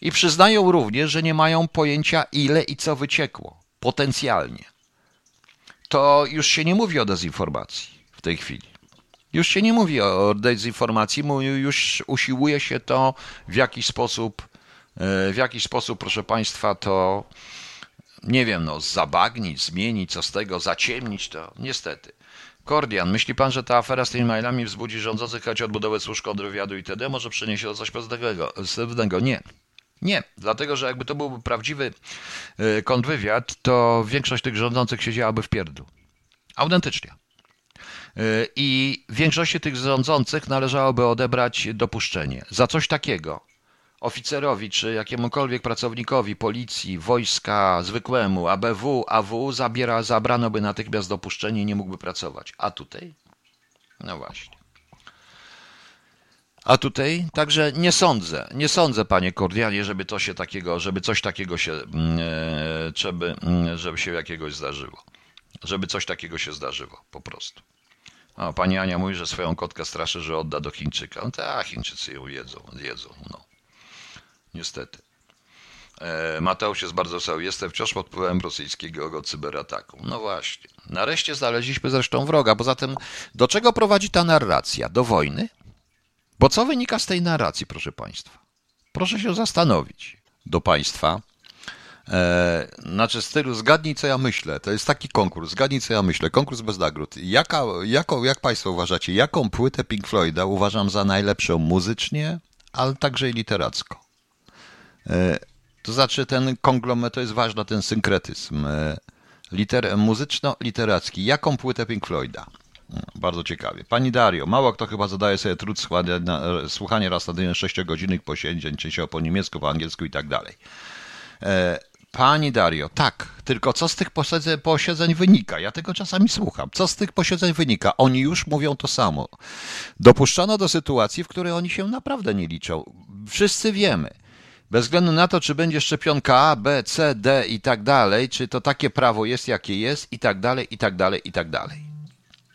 I przyznają również, że nie mają pojęcia ile i co wyciekło potencjalnie to już się nie mówi o dezinformacji w tej chwili. Już się nie mówi o dezinformacji, już usiłuje się to w jakiś sposób, e, w jakiś sposób, proszę Państwa, to nie wiem, no, zabagnić, zmienić, co z tego, zaciemnić to, niestety. Kordian, myśli pan, że ta afera z tymi mailami wzbudzi rządzących chęć odbudowy służb kontrwywiadu itd. Może przyniesie to coś pozytywnego? Nie. Nie, dlatego że jakby to był prawdziwy y, kontrwywiad, to większość tych rządzących siedziałaby w pierdlu. Autentycznie. Y, I większości tych rządzących należałoby odebrać dopuszczenie. Za coś takiego oficerowi czy jakiemukolwiek pracownikowi policji, wojska, zwykłemu, ABW, AW zabiera, zabrano by natychmiast dopuszczenie i nie mógłby pracować. A tutaj? No właśnie. A tutaj także nie sądzę, nie sądzę, panie Kordianie, żeby to się takiego, żeby coś takiego się, mm, e, żeby, mm, żeby się jakiegoś zdarzyło. Żeby coś takiego się zdarzyło, po prostu. A pani Ania mówi, że swoją kotkę straszy, że odda do Chińczyka. No tak, Chińczycy ją jedzą, jedzą, no. Niestety. E, Mateusz jest bardzo wesoły. Jestem wciąż pod wpływem rosyjskiego cyberataku. No właśnie. Nareszcie znaleźliśmy zresztą wroga. Poza tym, do czego prowadzi ta narracja? Do wojny? Bo co wynika z tej narracji, proszę Państwa? Proszę się zastanowić do Państwa. E, znaczy, stylu zgadnij, co ja myślę. To jest taki konkurs. Zgadnij, co ja myślę. Konkurs bez nagród. Jaka, jaką, jak Państwo uważacie, jaką płytę Pink Floyda uważam za najlepszą muzycznie, ale także i literacko? E, to znaczy, ten konglomerat to jest ważny, ten synkretyzm. E, liter, muzyczno-literacki. Jaką płytę Pink Floyda? Bardzo ciekawie. Pani Dario, mało kto chyba zadaje sobie trud słuchania raz na dzień sześciogodzinnych posiedzeń, częściowo po niemiecku, po angielsku i tak dalej. E, pani Dario, tak, tylko co z tych posiedzeń wynika? Ja tego czasami słucham. Co z tych posiedzeń wynika? Oni już mówią to samo. Dopuszczono do sytuacji, w której oni się naprawdę nie liczą. Wszyscy wiemy. Bez względu na to, czy będzie szczepionka A, B, C, D i tak dalej, czy to takie prawo jest, jakie jest i tak dalej, i tak dalej, i tak dalej.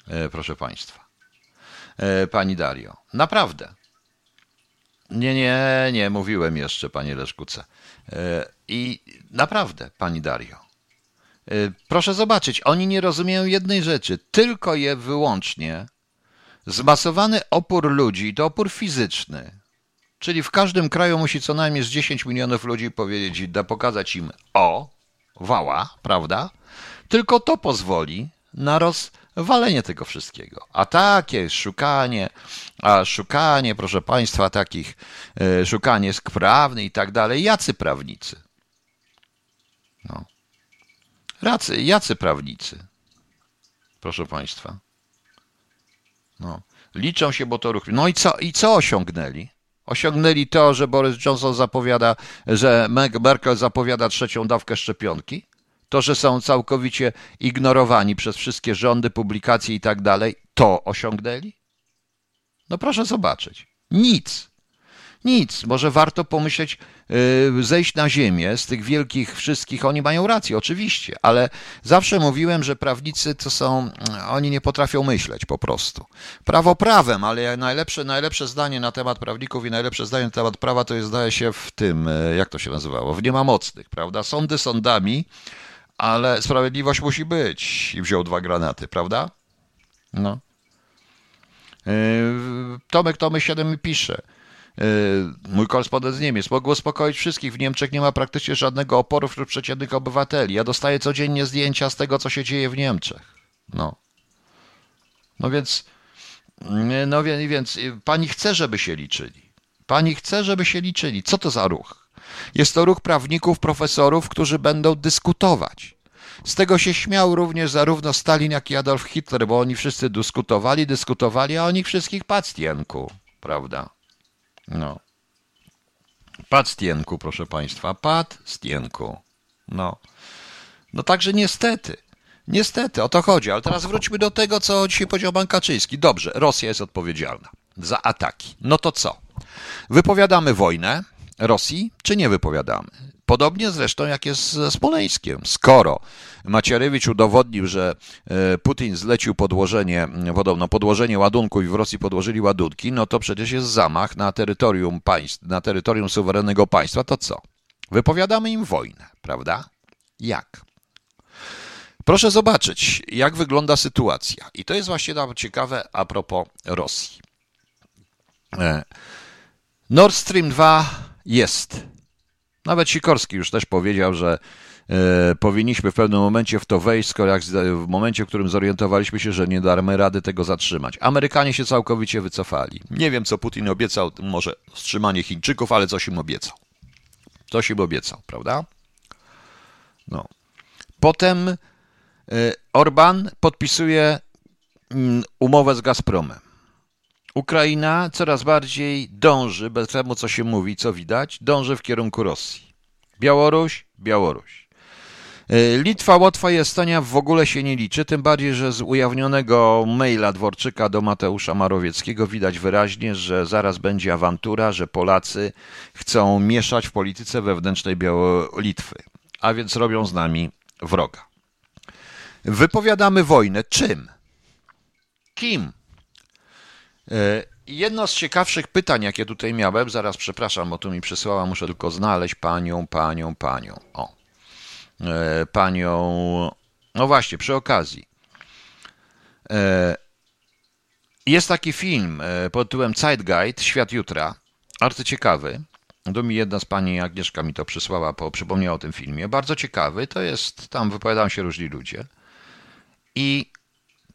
E, proszę Państwa. E, pani Dario, naprawdę. Nie, nie, nie, mówiłem jeszcze, Panie Leszkuce. E, I naprawdę, Pani Dario. Proszę zobaczyć, oni nie rozumieją jednej rzeczy, tylko je wyłącznie zmasowany opór ludzi, to opór fizyczny, czyli w każdym kraju musi co najmniej z 10 milionów ludzi powiedzieć, da pokazać im o, wała, prawda? Tylko to pozwoli na roz, walenie tego wszystkiego. A takie szukanie, a szukanie, proszę Państwa, takich, e, szukanie sprawny i tak dalej, jacy prawnicy? No. Racy, jacy prawnicy? proszę Państwa. No. Liczą się, bo to ruch. No i co, i co osiągnęli? Osiągnęli to, że Boris Johnson zapowiada, że Merkel zapowiada trzecią dawkę szczepionki? To, że są całkowicie ignorowani przez wszystkie rządy, publikacje i tak dalej, to osiągnęli? No proszę zobaczyć. Nic. Nic. Może warto pomyśleć, yy, zejść na ziemię z tych wielkich wszystkich. Oni mają rację, oczywiście, ale zawsze mówiłem, że prawnicy to są, oni nie potrafią myśleć po prostu. Prawo prawem, ale najlepsze, najlepsze zdanie na temat prawników i najlepsze zdanie na temat prawa to jest, zdaje się, w tym, yy, jak to się nazywało, w nie ma mocnych, prawda? Sądy sądami, ale sprawiedliwość musi być. I wziął dwa granaty, prawda? No. Yy, Tomek Tomek 7 mi pisze. Yy, mój korespondent z Niemiec. Mogę uspokoić wszystkich. W Niemczech nie ma praktycznie żadnego oporu wśród przeciętnych obywateli. Ja dostaję codziennie zdjęcia z tego, co się dzieje w Niemczech. No. No więc, yy, no więc pani chce, żeby się liczyli. Pani chce, żeby się liczyli. Co to za ruch? Jest to ruch prawników, profesorów, którzy będą dyskutować. Z tego się śmiał również zarówno Stalin, jak i Adolf Hitler, bo oni wszyscy dyskutowali, dyskutowali, a o nich wszystkich pacjenku, prawda? No. Pacjenku, proszę Państwa, pacjenku. No. No także niestety, niestety, o to chodzi. Ale teraz wróćmy do tego, co dzisiaj powiedział Ban Kaczyński. Dobrze, Rosja jest odpowiedzialna za ataki. No to co? Wypowiadamy wojnę Rosji, czy nie wypowiadamy? Podobnie zresztą jak jest ze Smoleńskiem. Skoro Macierewicz udowodnił, że e, Putin zlecił podłożenie, podobno podłożenie ładunków i w Rosji podłożyli ładunki, no to przecież jest zamach na terytorium państw, na terytorium suwerennego państwa, to co? Wypowiadamy im wojnę, prawda? Jak? Proszę zobaczyć, jak wygląda sytuacja. I to jest właśnie nawet ciekawe a propos Rosji. E, Nord Stream 2 jest nawet Sikorski już też powiedział, że e, powinniśmy w pewnym momencie w to wejść, skoro jak w momencie, w którym zorientowaliśmy się, że nie damy rady tego zatrzymać. Amerykanie się całkowicie wycofali. Nie wiem, co Putin obiecał, może wstrzymanie Chińczyków, ale coś im obiecał. Coś im obiecał, prawda? No. Potem e, Orban podpisuje mm, umowę z Gazpromem. Ukraina coraz bardziej dąży, bez temu co się mówi, co widać, dąży w kierunku Rosji. Białoruś, Białoruś. E, Litwa, Łotwa i Estonia w ogóle się nie liczy, tym bardziej, że z ujawnionego maila Dworczyka do Mateusza Marowieckiego widać wyraźnie, że zaraz będzie awantura, że Polacy chcą mieszać w polityce wewnętrznej Biało Litwy, a więc robią z nami wroga. Wypowiadamy wojnę. Czym? Kim? E, jedno z ciekawszych pytań, jakie tutaj miałem, zaraz przepraszam, bo tu mi przysłała, muszę tylko znaleźć panią, panią, panią. O, e, panią. No właśnie, przy okazji. E, jest taki film pod tytułem Zeitgeist, Świat Jutra, arcyciekawy. Do mi jedna z pani Agnieszka mi to przysłała, po, przypomniała o tym filmie. Bardzo ciekawy, to jest, tam wypowiadają się różni ludzie. I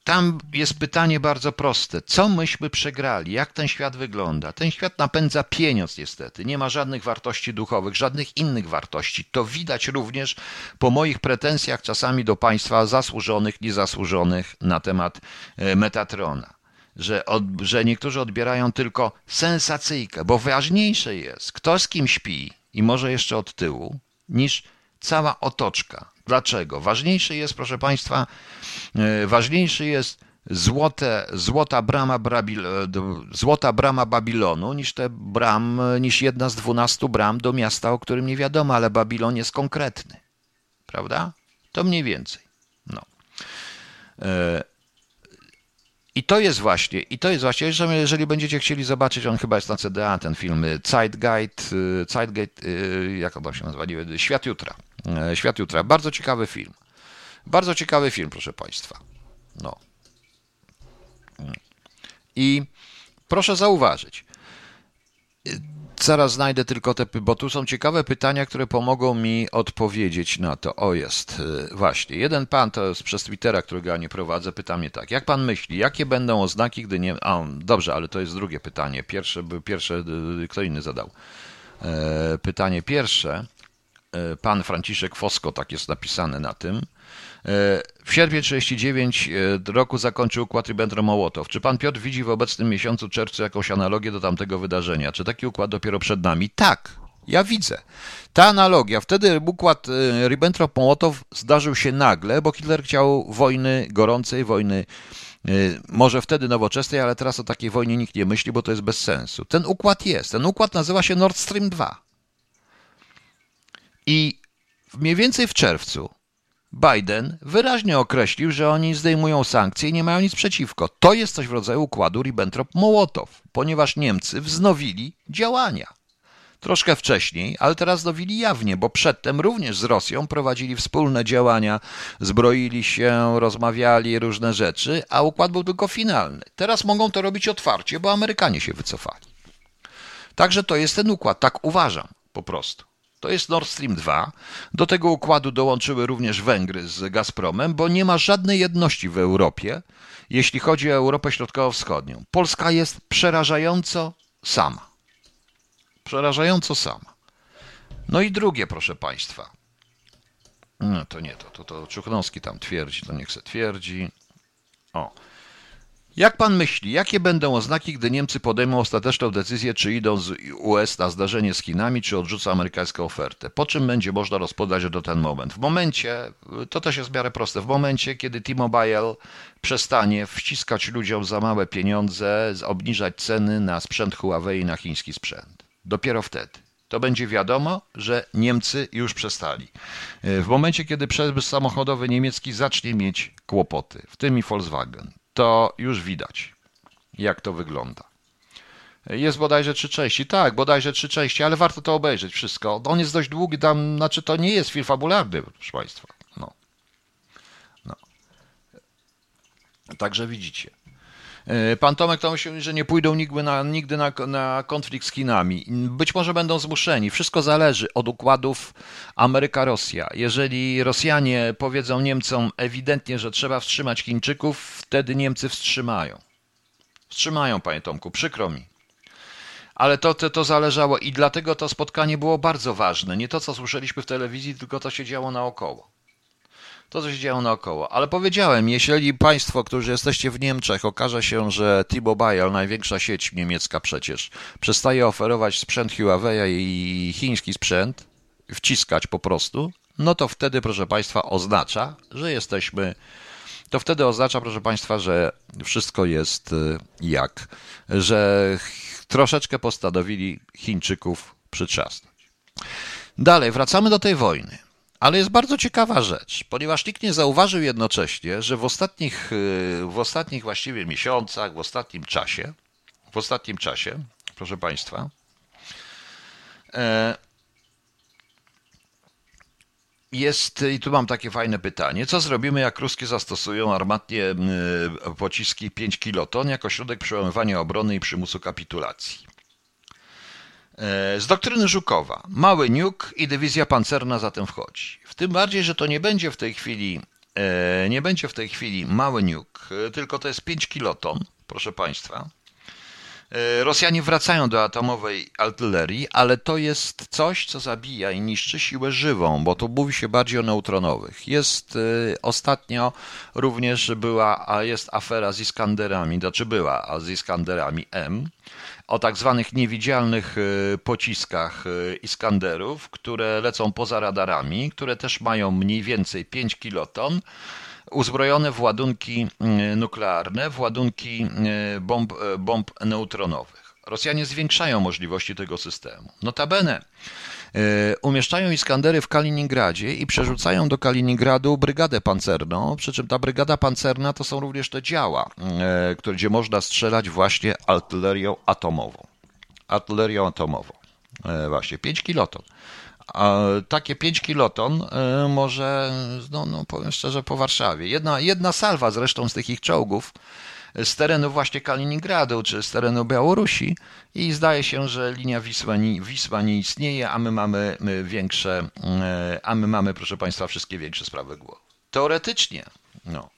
tam jest pytanie bardzo proste. Co myśmy przegrali? Jak ten świat wygląda? Ten świat napędza pieniądz niestety. Nie ma żadnych wartości duchowych, żadnych innych wartości. To widać również po moich pretensjach czasami do państwa zasłużonych, niezasłużonych na temat e, Metatrona. Że, od, że niektórzy odbierają tylko sensacyjkę, bo ważniejsze jest, kto z kim śpi i może jeszcze od tyłu, niż cała otoczka. Dlaczego? Ważniejszy jest, proszę Państwa, e, ważniejszy jest złote, złota, brama Brabil, e, złota brama Babilonu niż te bram, niż jedna z dwunastu bram do miasta, o którym nie wiadomo, ale Babilon jest konkretny. Prawda? To mniej więcej. No. E, i to jest właśnie, i to jest właśnie, że jeżeli będziecie chcieli zobaczyć, on chyba jest na CDA, ten film Zeitgeist, Zeitgeist jak on się nazywa, Świat Jutra. Świat Jutra. Bardzo ciekawy film. Bardzo ciekawy film, proszę Państwa. No. I proszę zauważyć, Zaraz znajdę tylko te, bo tu są ciekawe pytania, które pomogą mi odpowiedzieć na to. O, jest, y, właśnie. Jeden pan, to jest przez Twittera, którego ja nie prowadzę, pyta mnie tak. Jak pan myśli, jakie będą oznaki, gdy nie... A, dobrze, ale to jest drugie pytanie. Pierwsze, pierwsze kto inny zadał. E, pytanie pierwsze, e, pan Franciszek Fosko, tak jest napisane na tym. W sierpniu 1939 roku zakończył układ Ribbentrop-Mołotow. Czy pan Piotr widzi w obecnym miesiącu czerwcu jakąś analogię do tamtego wydarzenia? Czy taki układ dopiero przed nami? Tak, ja widzę. Ta analogia, wtedy układ Ribbentrop-Mołotow zdarzył się nagle, bo Hitler chciał wojny gorącej, wojny może wtedy nowoczesnej, ale teraz o takiej wojnie nikt nie myśli, bo to jest bez sensu. Ten układ jest. Ten układ nazywa się Nord Stream 2. I mniej więcej w czerwcu Biden wyraźnie określił, że oni zdejmują sankcje i nie mają nic przeciwko. To jest coś w rodzaju układu Ribbentrop-Mołotow, ponieważ Niemcy wznowili działania. Troszkę wcześniej, ale teraz wznowili jawnie, bo przedtem również z Rosją prowadzili wspólne działania, zbroili się, rozmawiali różne rzeczy, a układ był tylko finalny. Teraz mogą to robić otwarcie, bo Amerykanie się wycofali. Także to jest ten układ, tak uważam po prostu. To jest Nord Stream 2. Do tego układu dołączyły również Węgry z Gazpromem, bo nie ma żadnej jedności w Europie, jeśli chodzi o Europę Środkowo-Wschodnią. Polska jest przerażająco sama. Przerażająco sama. No i drugie, proszę Państwa. No to nie, to, to, to Czuchnowski tam twierdzi, to niech se twierdzi. O, jak pan myśli, jakie będą oznaki, gdy Niemcy podejmą ostateczną decyzję, czy idą z US na zdarzenie z Chinami, czy odrzucą amerykańską ofertę? Po czym będzie można rozpoznać do ten moment? W momencie, to też jest w miarę proste, w momencie, kiedy T-Mobile przestanie wciskać ludziom za małe pieniądze, obniżać ceny na sprzęt Huawei i na chiński sprzęt. Dopiero wtedy. To będzie wiadomo, że Niemcy już przestali. W momencie, kiedy przemysł samochodowy niemiecki zacznie mieć kłopoty, w tym i Volkswagen, to już widać, jak to wygląda. Jest bodajże trzy części. Tak, bodajże trzy części, ale warto to obejrzeć wszystko. On jest dość długi, tam, znaczy to nie jest film fabularny, proszę Państwa. No. no. Także widzicie. E, pan Tomek to myśli, że nie pójdą nigdy, na, nigdy na, na konflikt z Chinami. Być może będą zmuszeni. Wszystko zależy od układów Ameryka-Rosja. Jeżeli Rosjanie powiedzą Niemcom ewidentnie, że trzeba wstrzymać Chińczyków, wtedy Niemcy wstrzymają. Wstrzymają, panie Tomku, przykro mi. Ale to, to, to zależało i dlatego to spotkanie było bardzo ważne. Nie to, co słyszeliśmy w telewizji, tylko to się działo naokoło to, co się działo naokoło. Ale powiedziałem, jeśli Państwo, którzy jesteście w Niemczech, okaże się, że T-Mobile, największa sieć niemiecka przecież, przestaje oferować sprzęt Huawei i chiński sprzęt, wciskać po prostu, no to wtedy, proszę Państwa, oznacza, że jesteśmy. To wtedy oznacza, proszę Państwa, że wszystko jest y, jak, że troszeczkę postanowili Chińczyków przytrzasnąć. Dalej, wracamy do tej wojny. Ale jest bardzo ciekawa rzecz, ponieważ nikt nie zauważył jednocześnie, że w ostatnich, y, w ostatnich właściwie miesiącach, w ostatnim czasie, w ostatnim czasie, proszę Państwa, e, jest, i tu mam takie fajne pytanie, co zrobimy, jak ruskie zastosują armatnie y, pociski 5 kiloton jako środek przełamywania obrony i przymusu kapitulacji? E, z doktryny Żukowa. Mały niuk i dywizja pancerna zatem wchodzi. W tym bardziej, że to nie będzie w tej chwili e, nie będzie w tej chwili mały niuk, e, tylko to jest 5 kiloton, proszę Państwa. Rosjanie wracają do atomowej artylerii, ale to jest coś, co zabija i niszczy siłę żywą, bo tu mówi się bardziej o neutronowych. Jest ostatnio również była, a jest afera z Iskanderami, znaczy była, a z Iskanderami M, o tak zwanych niewidzialnych e, pociskach e, Iskanderów, które lecą poza radarami, które też mają mniej więcej 5 kiloton, uzbrojone w ładunki mm, nuklearne, w ładunki e, bomb, bomb neutronowych. Rosjanie zwiększają możliwości tego systemu. Notabene E, umieszczają Iskandery w Kaliningradzie i przerzucają do Kaliningradu brygadę pancerną, przy czym ta brygada pancerna to są również te działa, e, gdzie można strzelać właśnie artylerią atomową. Artylerią atomową. E, właśnie 5 kiloton. A takie 5 kiloton może, no, no powiem szczerze, po Warszawie. Jedna, jedna salwa zresztą z tych ich czołgów z terenu właśnie Kaliningradu czy z terenu Białorusi i zdaje się, że linia Wisła nie, Wisła nie istnieje, a my mamy większe, e, a my mamy, proszę Państwa, wszystkie większe sprawy głowy. Teoretycznie, no,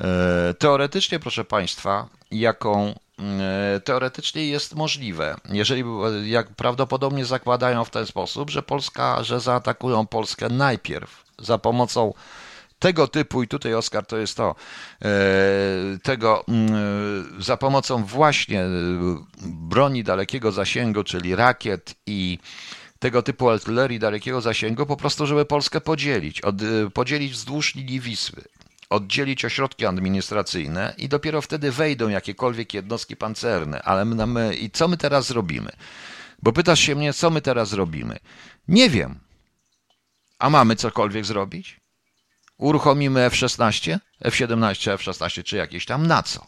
e, teoretycznie, proszę Państwa, jaką e, teoretycznie jest możliwe, jeżeli jak prawdopodobnie zakładają w ten sposób, że Polska, że zaatakują Polskę najpierw za pomocą tego typu, i tutaj Oskar to jest to, e, tego mm, za pomocą właśnie e, broni dalekiego zasięgu, czyli rakiet i tego typu artylerii dalekiego zasięgu, po prostu, żeby Polskę podzielić, od, e, podzielić wzdłuż linii Wisły, oddzielić ośrodki administracyjne i dopiero wtedy wejdą jakiekolwiek jednostki pancerne. Ale my, my, i co my teraz zrobimy? Bo pytasz się mnie, co my teraz robimy? Nie wiem. A mamy cokolwiek zrobić? Uruchomimy F-16, F-17, F-16 czy jakieś tam. Na co?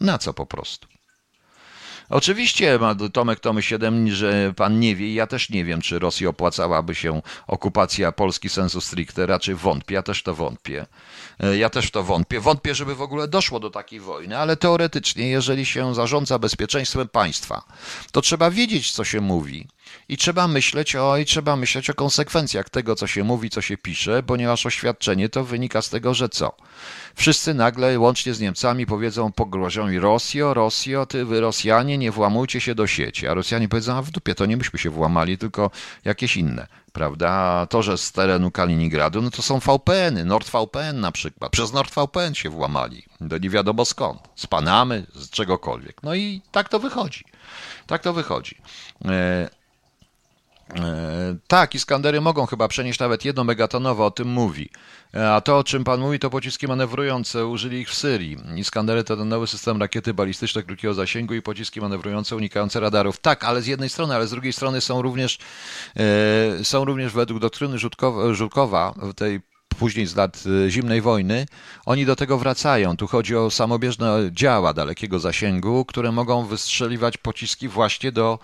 Na co po prostu? Oczywiście, Tomek Tomy 7, że pan nie wie, ja też nie wiem, czy Rosji opłacałaby się okupacja Polski sensu stricte, raczej wątpię, ja też to wątpię. E, ja też to wątpię. Wątpię, żeby w ogóle doszło do takiej wojny, ale teoretycznie, jeżeli się zarządza bezpieczeństwem państwa, to trzeba wiedzieć, co się mówi i trzeba myśleć o, i trzeba myśleć o konsekwencjach tego, co się mówi, co się pisze, ponieważ oświadczenie to wynika z tego, że co? Wszyscy nagle, łącznie z Niemcami, powiedzą, pogrożą i Rosjo, Rosjo, ty wy Rosjanie, nie włamujcie się do sieci. A Rosjanie powiedzą, a w dupie, to nie myśmy się włamali, tylko jakieś inne, prawda? To, że z terenu Kaliningradu, no to są VPN-y, NordVPN na przykład. Przez NordVPN się włamali, do nie wiadomo skąd, z Panamy, z czegokolwiek. No i tak to wychodzi. Tak to wychodzi. E, tak, Iskandery mogą chyba przenieść nawet jedno megatonowe, o tym mówi. E, a to, o czym pan mówi, to pociski manewrujące, użyli ich w Syrii. Iskandery to ten nowy system rakiety balistyczne krótkiego zasięgu i pociski manewrujące unikające radarów. Tak, ale z jednej strony, ale z drugiej strony są również, e, są również według doktryny Żulkowa, tej później z lat zimnej wojny, oni do tego wracają. Tu chodzi o samobieżne działa dalekiego zasięgu, które mogą wystrzeliwać pociski właśnie do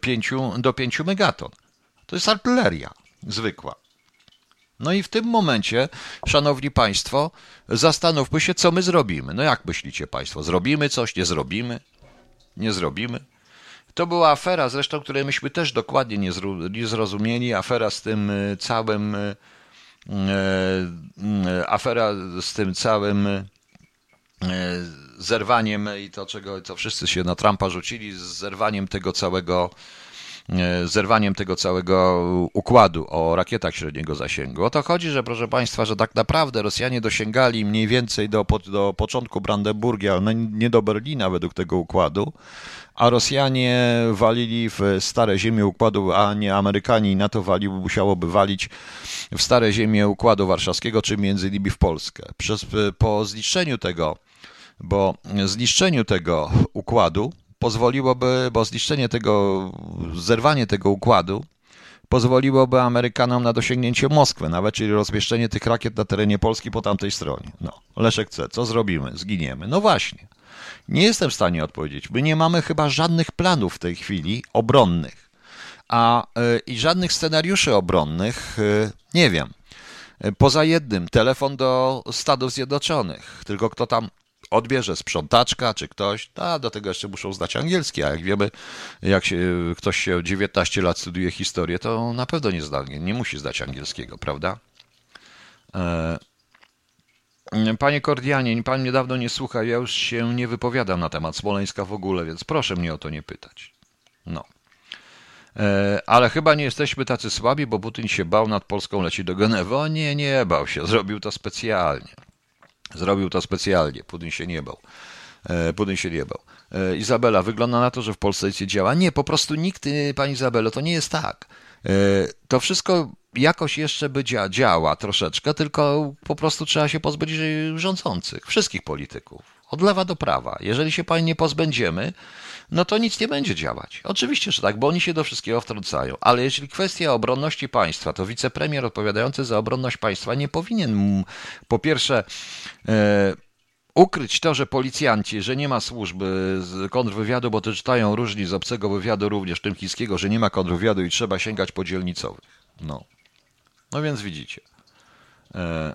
5, do 5 megaton. To jest artyleria zwykła. No i w tym momencie, szanowni państwo, zastanówmy się, co my zrobimy. No jak myślicie państwo? Zrobimy coś, nie zrobimy? Nie zrobimy? To była afera, zresztą, której myśmy też dokładnie nie, nie zrozumieli. Afera z tym e, całym. E, e, afera z tym całym zerwaniem i to, czego co wszyscy się na Trumpa rzucili, z zerwaniem tego całego zerwaniem tego całego układu o rakietach średniego zasięgu. O to chodzi, że proszę Państwa, że tak naprawdę Rosjanie dosięgali mniej więcej do, do początku Brandenburgia, no nie do Berlina według tego układu, a Rosjanie walili w stare ziemie układu, a nie Amerykanie i NATO wali, musiałoby walić w stare ziemie układu warszawskiego, czy między innymi w Polskę. Przez, po zniszczeniu tego, bo zniszczeniu tego układu pozwoliłoby, bo zniszczenie tego, zerwanie tego układu pozwoliłoby Amerykanom na dosięgnięcie Moskwy, nawet czyli rozmieszczenie tych rakiet na terenie Polski po tamtej stronie. No, Leszek chce, co zrobimy? Zginiemy. No właśnie. Nie jestem w stanie odpowiedzieć. My nie mamy chyba żadnych planów w tej chwili obronnych, a yy, i żadnych scenariuszy obronnych, yy, nie wiem. Yy, poza jednym, telefon do Stanów Zjednoczonych. Tylko kto tam odbierze sprzątaczka czy ktoś, a do tego jeszcze muszą zdać angielski, a jak wiemy, jak się, ktoś się 19 lat studiuje historię, to na pewno nie zda, nie musi zdać angielskiego, prawda? E, panie Kordianie, pan mnie dawno nie słucha, ja już się nie wypowiadam na temat Smoleńska w ogóle, więc proszę mnie o to nie pytać. No. E, ale chyba nie jesteśmy tacy słabi, bo Putin się bał, nad Polską leci do Genewy. O nie, nie bał się, zrobił to specjalnie. Zrobił to specjalnie, Putin się nie bał. E, Putin się nie bał. E, Izabela, wygląda na to, że w Polsce nie działa. Nie, po prostu nikt, e, pani Izabelo, to nie jest tak. To wszystko jakoś jeszcze by dzia działa troszeczkę, tylko po prostu trzeba się pozbyć rządzących, wszystkich polityków, od lewa do prawa. Jeżeli się pani nie pozbędziemy, no to nic nie będzie działać. Oczywiście, że tak, bo oni się do wszystkiego wtrącają. Ale jeśli kwestia obronności państwa, to wicepremier odpowiadający za obronność państwa nie powinien po pierwsze e, ukryć to, że policjanci, że nie ma służby z kontrwywiadu, bo to czytają różni z obcego wywiadu, również tym chińskiego, że nie ma kontrwywiadu i trzeba sięgać po dzielnicowych. No. No więc widzicie. E,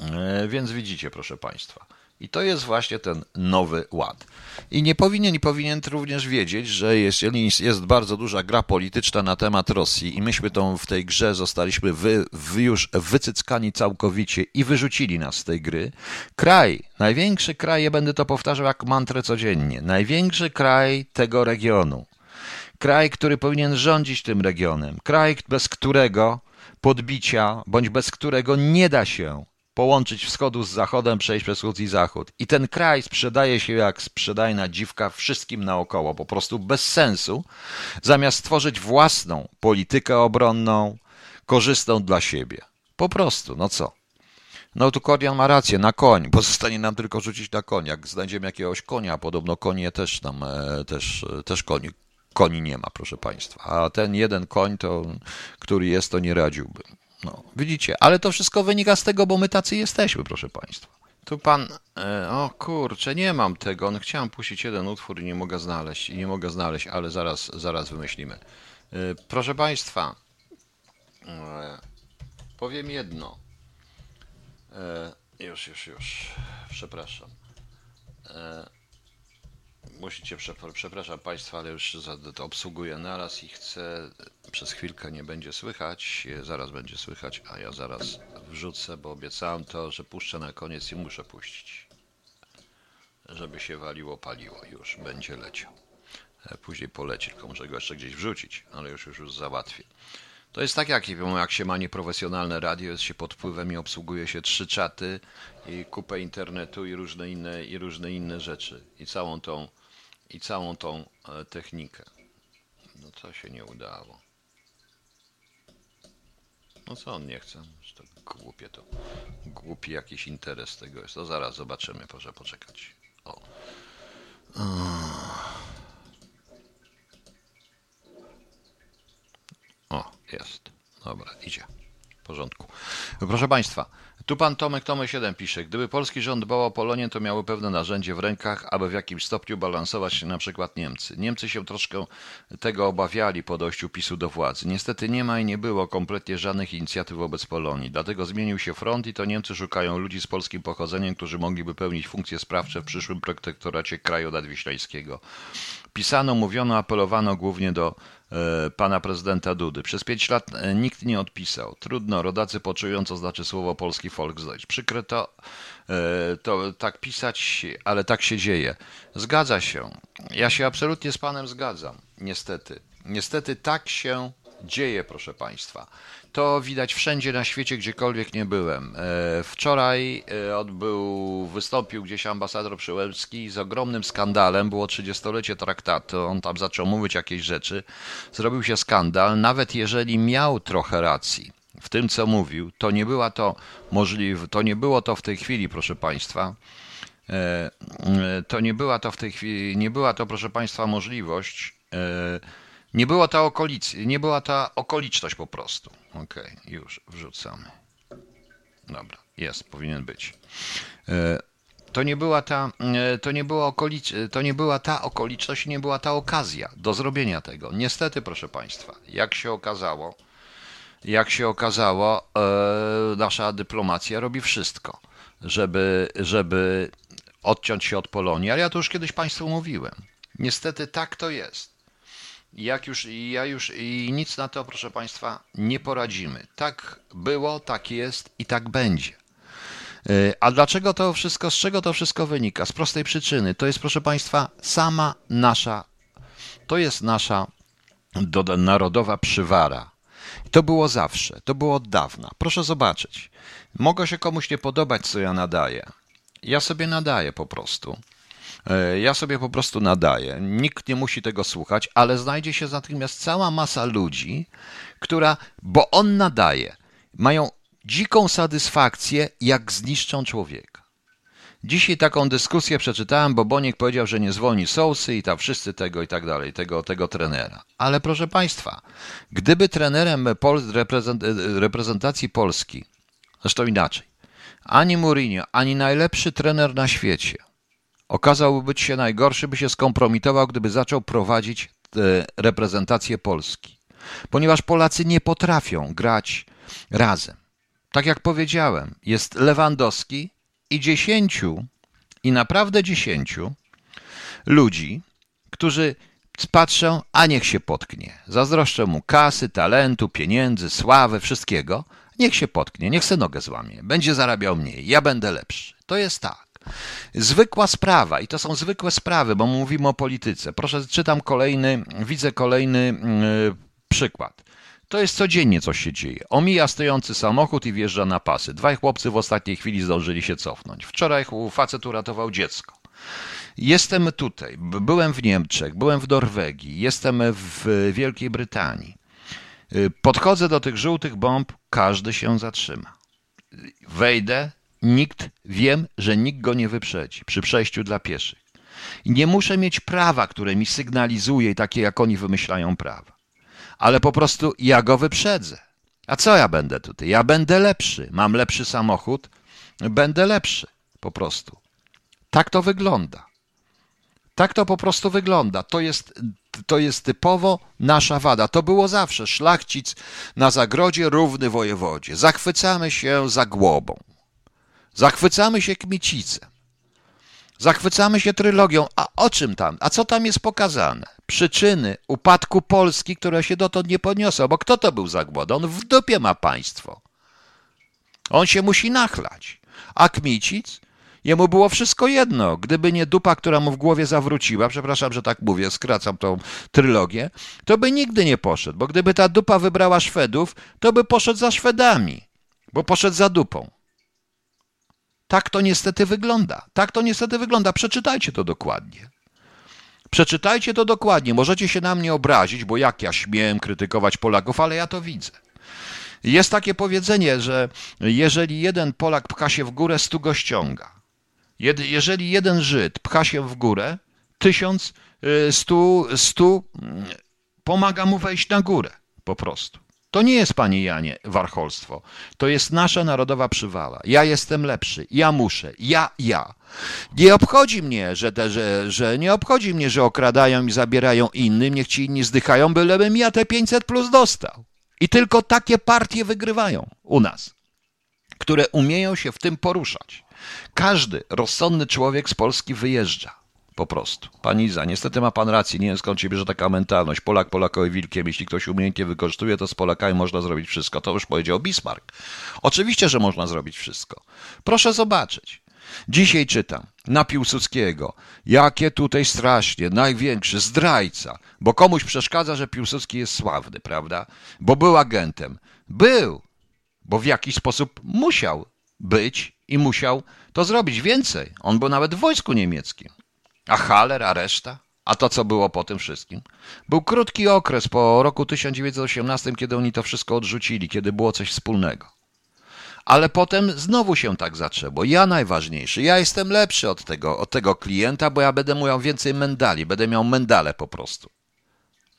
e, więc widzicie, proszę Państwa. I to jest właśnie ten nowy ład. I nie powinien i powinien również wiedzieć, że jeżeli jest bardzo duża gra polityczna na temat Rosji i myśmy tą w tej grze zostaliśmy wy, wy już wycyckani całkowicie i wyrzucili nas z tej gry, kraj, największy kraj, ja będę to powtarzał jak mantrę codziennie, największy kraj tego regionu, kraj, który powinien rządzić tym regionem, kraj, bez którego podbicia, bądź bez którego nie da się połączyć wschodu z zachodem, przejść przez wschód i zachód. I ten kraj sprzedaje się jak sprzedajna dziwka wszystkim naokoło, po prostu bez sensu, zamiast stworzyć własną politykę obronną, korzystną dla siebie. Po prostu, no co? No tu Korian ma rację, na koń. Pozostanie nam tylko rzucić na koń. Jak znajdziemy jakiegoś konia, podobno konie też tam, e, też, e, też koni, koni nie ma, proszę Państwa. A ten jeden koń, to, który jest, to nie radziłbym. No, widzicie, ale to wszystko wynika z tego, bo my tacy jesteśmy, proszę Państwa. Tu pan, e, o kurczę, nie mam tego. No, chciałem puścić jeden utwór i nie mogę znaleźć, i nie mogę znaleźć, ale zaraz, zaraz wymyślimy. E, proszę Państwa, e, powiem jedno. Już, już, już, przepraszam. Musicie, przepraszam Państwa, ale już obsługuję naraz i chcę, przez chwilkę nie będzie słychać, zaraz będzie słychać, a ja zaraz wrzucę, bo obiecałem to, że puszczę na koniec i muszę puścić. Żeby się waliło, paliło, już będzie leciał. E, później poleci, tylko muszę go jeszcze gdzieś wrzucić, ale już, już, już załatwię. To jest tak, jak, jak się ma nieprofesjonalne radio, jest się pod wpływem i obsługuje się trzy czaty i kupę internetu i różne inne, i różne inne rzeczy. I całą tą i całą tą e, technikę. No co się nie udało. No co on nie chce? To głupie to. Głupi jakiś interes tego jest. To zaraz zobaczymy, proszę poczekać. O. O, jest. Dobra, idzie. W porządku. Proszę Państwa, tu pan Tomek Tomek 7 pisze, gdyby polski rząd dbał o Polonię, to miały pewne narzędzie w rękach, aby w jakimś stopniu balansować na przykład Niemcy. Niemcy się troszkę tego obawiali po dojściu PiSu do władzy. Niestety nie ma i nie było kompletnie żadnych inicjatyw wobec Polonii. Dlatego zmienił się front i to Niemcy szukają ludzi z polskim pochodzeniem, którzy mogliby pełnić funkcje sprawcze w przyszłym protektoracie kraju nadwiślańskiego. Pisano, mówiono, apelowano głównie do pana prezydenta Dudy. Przez pięć lat e, nikt nie odpisał. Trudno, rodacy poczują, co znaczy słowo polski Volksdeutsch. Przykre to, e, to tak pisać, ale tak się dzieje. Zgadza się. Ja się absolutnie z panem zgadzam. Niestety. Niestety tak się dzieje, proszę państwa. To widać wszędzie na świecie, gdziekolwiek nie byłem. E, wczoraj e, odbył, wystąpił gdzieś ambasador Przyłębski z ogromnym skandalem. Było 30-lecie traktatu. On tam zaczął mówić jakieś rzeczy. Zrobił się skandal, nawet jeżeli miał trochę racji w tym, co mówił, to nie była to możliwe, to nie było to w tej chwili, proszę Państwa. E, to nie była to w tej chwili, nie była to, proszę Państwa, możliwość nie była ta okolic, nie była ta okoliczność po prostu. Okay, już wrzucamy. Dobra, jest, powinien być. E, to nie była ta, e, to nie była okolic, to nie była ta okoliczność, nie była ta okazja do zrobienia tego. Niestety, proszę Państwa, jak się okazało, jak się okazało, e, nasza dyplomacja robi wszystko, żeby, żeby odciąć się od Polonii, ale ja to już kiedyś Państwu mówiłem. Niestety tak to jest. Jak już, ja już i nic na to, proszę Państwa, nie poradzimy. Tak było, tak jest i tak będzie. E, a dlaczego to wszystko, z czego to wszystko wynika? Z prostej przyczyny. To jest, proszę Państwa, sama nasza, to jest nasza narodowa przywara. To było zawsze, to było od dawna. Proszę zobaczyć. Mogę się komuś nie podobać, co ja nadaję. Ja sobie nadaję po prostu. E, ja sobie po prostu nadaję. Nikt nie musi tego słuchać, ale znajdzie się natomiast cała masa ludzi, która, bo on nadaje, mają dziką satysfakcję, jak zniszczą człowieka. Dzisiaj taką dyskusję przeczytałem, bo Boniek powiedział, że nie zwolni Sousy i tam wszyscy tego i tak dalej, tego, tego trenera. Ale proszę Państwa, gdyby trenerem Pol reprezentacji Polski, zresztą inaczej, ani Mourinho, ani najlepszy trener na świecie okazałby być się najgorszy, by się skompromitował, gdyby zaczął prowadzić reprezentację Polski. Ponieważ Polacy nie potrafią grać razem. Tak jak powiedziałem, jest Lewandowski i dziesięciu, i naprawdę dziesięciu ludzi, którzy patrzą, a niech się potknie. Zazdroszczę mu kasy, talentu, pieniędzy, sławy, wszystkiego. Niech się potknie, niech se nogę złamie. Będzie zarabiał mniej, ja będę lepszy. To jest tak. Zwykła sprawa, i to są zwykłe sprawy, bo mówimy o polityce. Proszę, czytam kolejny, widzę kolejny yy, przykład. To jest codziennie coś się dzieje. Omija stojący samochód i wjeżdża na pasy. Dwaj chłopcy w ostatniej chwili zdążyli się cofnąć. Wczoraj facet uratował dziecko. Jestem tutaj, byłem w Niemczech, byłem w Norwegii, jestem w Wielkiej Brytanii. Y, podchodzę do tych żółtych bomb, każdy się zatrzyma. Wejdę, nikt, wiem, że nikt go nie wyprzedzi przy przejściu dla pieszych. I nie muszę mieć prawa, które mi sygnalizuje, takie jak oni wymyślają prawa. Ale po prostu ja go wyprzedzę. A co ja będę tutaj? Ja będę lepszy. Mam lepszy samochód, będę lepszy. Po prostu. Tak to wygląda. Tak to po prostu wygląda. To jest, to jest typowo nasza wada. To było zawsze. Szlachcic na zagrodzie równy wojewodzie. Zachwycamy się za głową. Zachwycamy się kmiecicem. Zachwycamy się trylogią. A o czym tam? A co tam jest pokazane? Przyczyny upadku Polski, które się dotąd nie podniosą. Bo kto to był za głod? On w dupie ma państwo. On się musi nachlać. A Kmicic? Jemu było wszystko jedno. Gdyby nie dupa, która mu w głowie zawróciła, przepraszam, że tak mówię, skracam tą trylogię, to by nigdy nie poszedł. Bo gdyby ta dupa wybrała Szwedów, to by poszedł za Szwedami. Bo poszedł za dupą. Tak to niestety wygląda. Tak to niestety wygląda. Przeczytajcie to dokładnie. Przeczytajcie to dokładnie. Możecie się na mnie obrazić, bo jak ja śmiem krytykować Polaków, ale ja to widzę. Jest takie powiedzenie, że jeżeli jeden Polak pcha się w górę, stu go ściąga. Jeżeli jeden Żyd pcha się w górę, tysiąc, y, stu, stu mm, pomaga mu wejść na górę po prostu. To nie jest, panie Janie, warcholstwo. To jest nasza narodowa przywala. Ja jestem lepszy, ja muszę, ja, ja. Nie obchodzi mnie, że, te, że, że nie obchodzi mnie, że okradają i zabierają innym, niech ci inni zdychają, bylebym ja te 500 plus dostał. I tylko takie partie wygrywają u nas, które umieją się w tym poruszać. Każdy rozsądny człowiek z Polski wyjeżdża. Po prostu. Pani Iza, niestety ma pan rację, nie wiem skąd się bierze taka mentalność. Polak Polakowi wilkiem, jeśli ktoś umiejętnie wykorzystuje, to z Polakami można zrobić wszystko. To już powiedział Bismarck. Oczywiście, że można zrobić wszystko. Proszę zobaczyć. Dzisiaj czytam na Piłsudskiego, jakie tutaj strasznie, największy zdrajca, bo komuś przeszkadza, że Piłsudski jest sławny, prawda? Bo był agentem. Był, bo w jakiś sposób musiał być i musiał to zrobić więcej. On był nawet w wojsku niemieckim. A Haller, a reszta? A to, co było po tym wszystkim? Był krótki okres po roku 1918, kiedy oni to wszystko odrzucili, kiedy było coś wspólnego. Ale potem znowu się tak zaczęło. Ja najważniejszy, ja jestem lepszy od tego, od tego klienta, bo ja będę miał więcej mendali, będę miał mendale po prostu.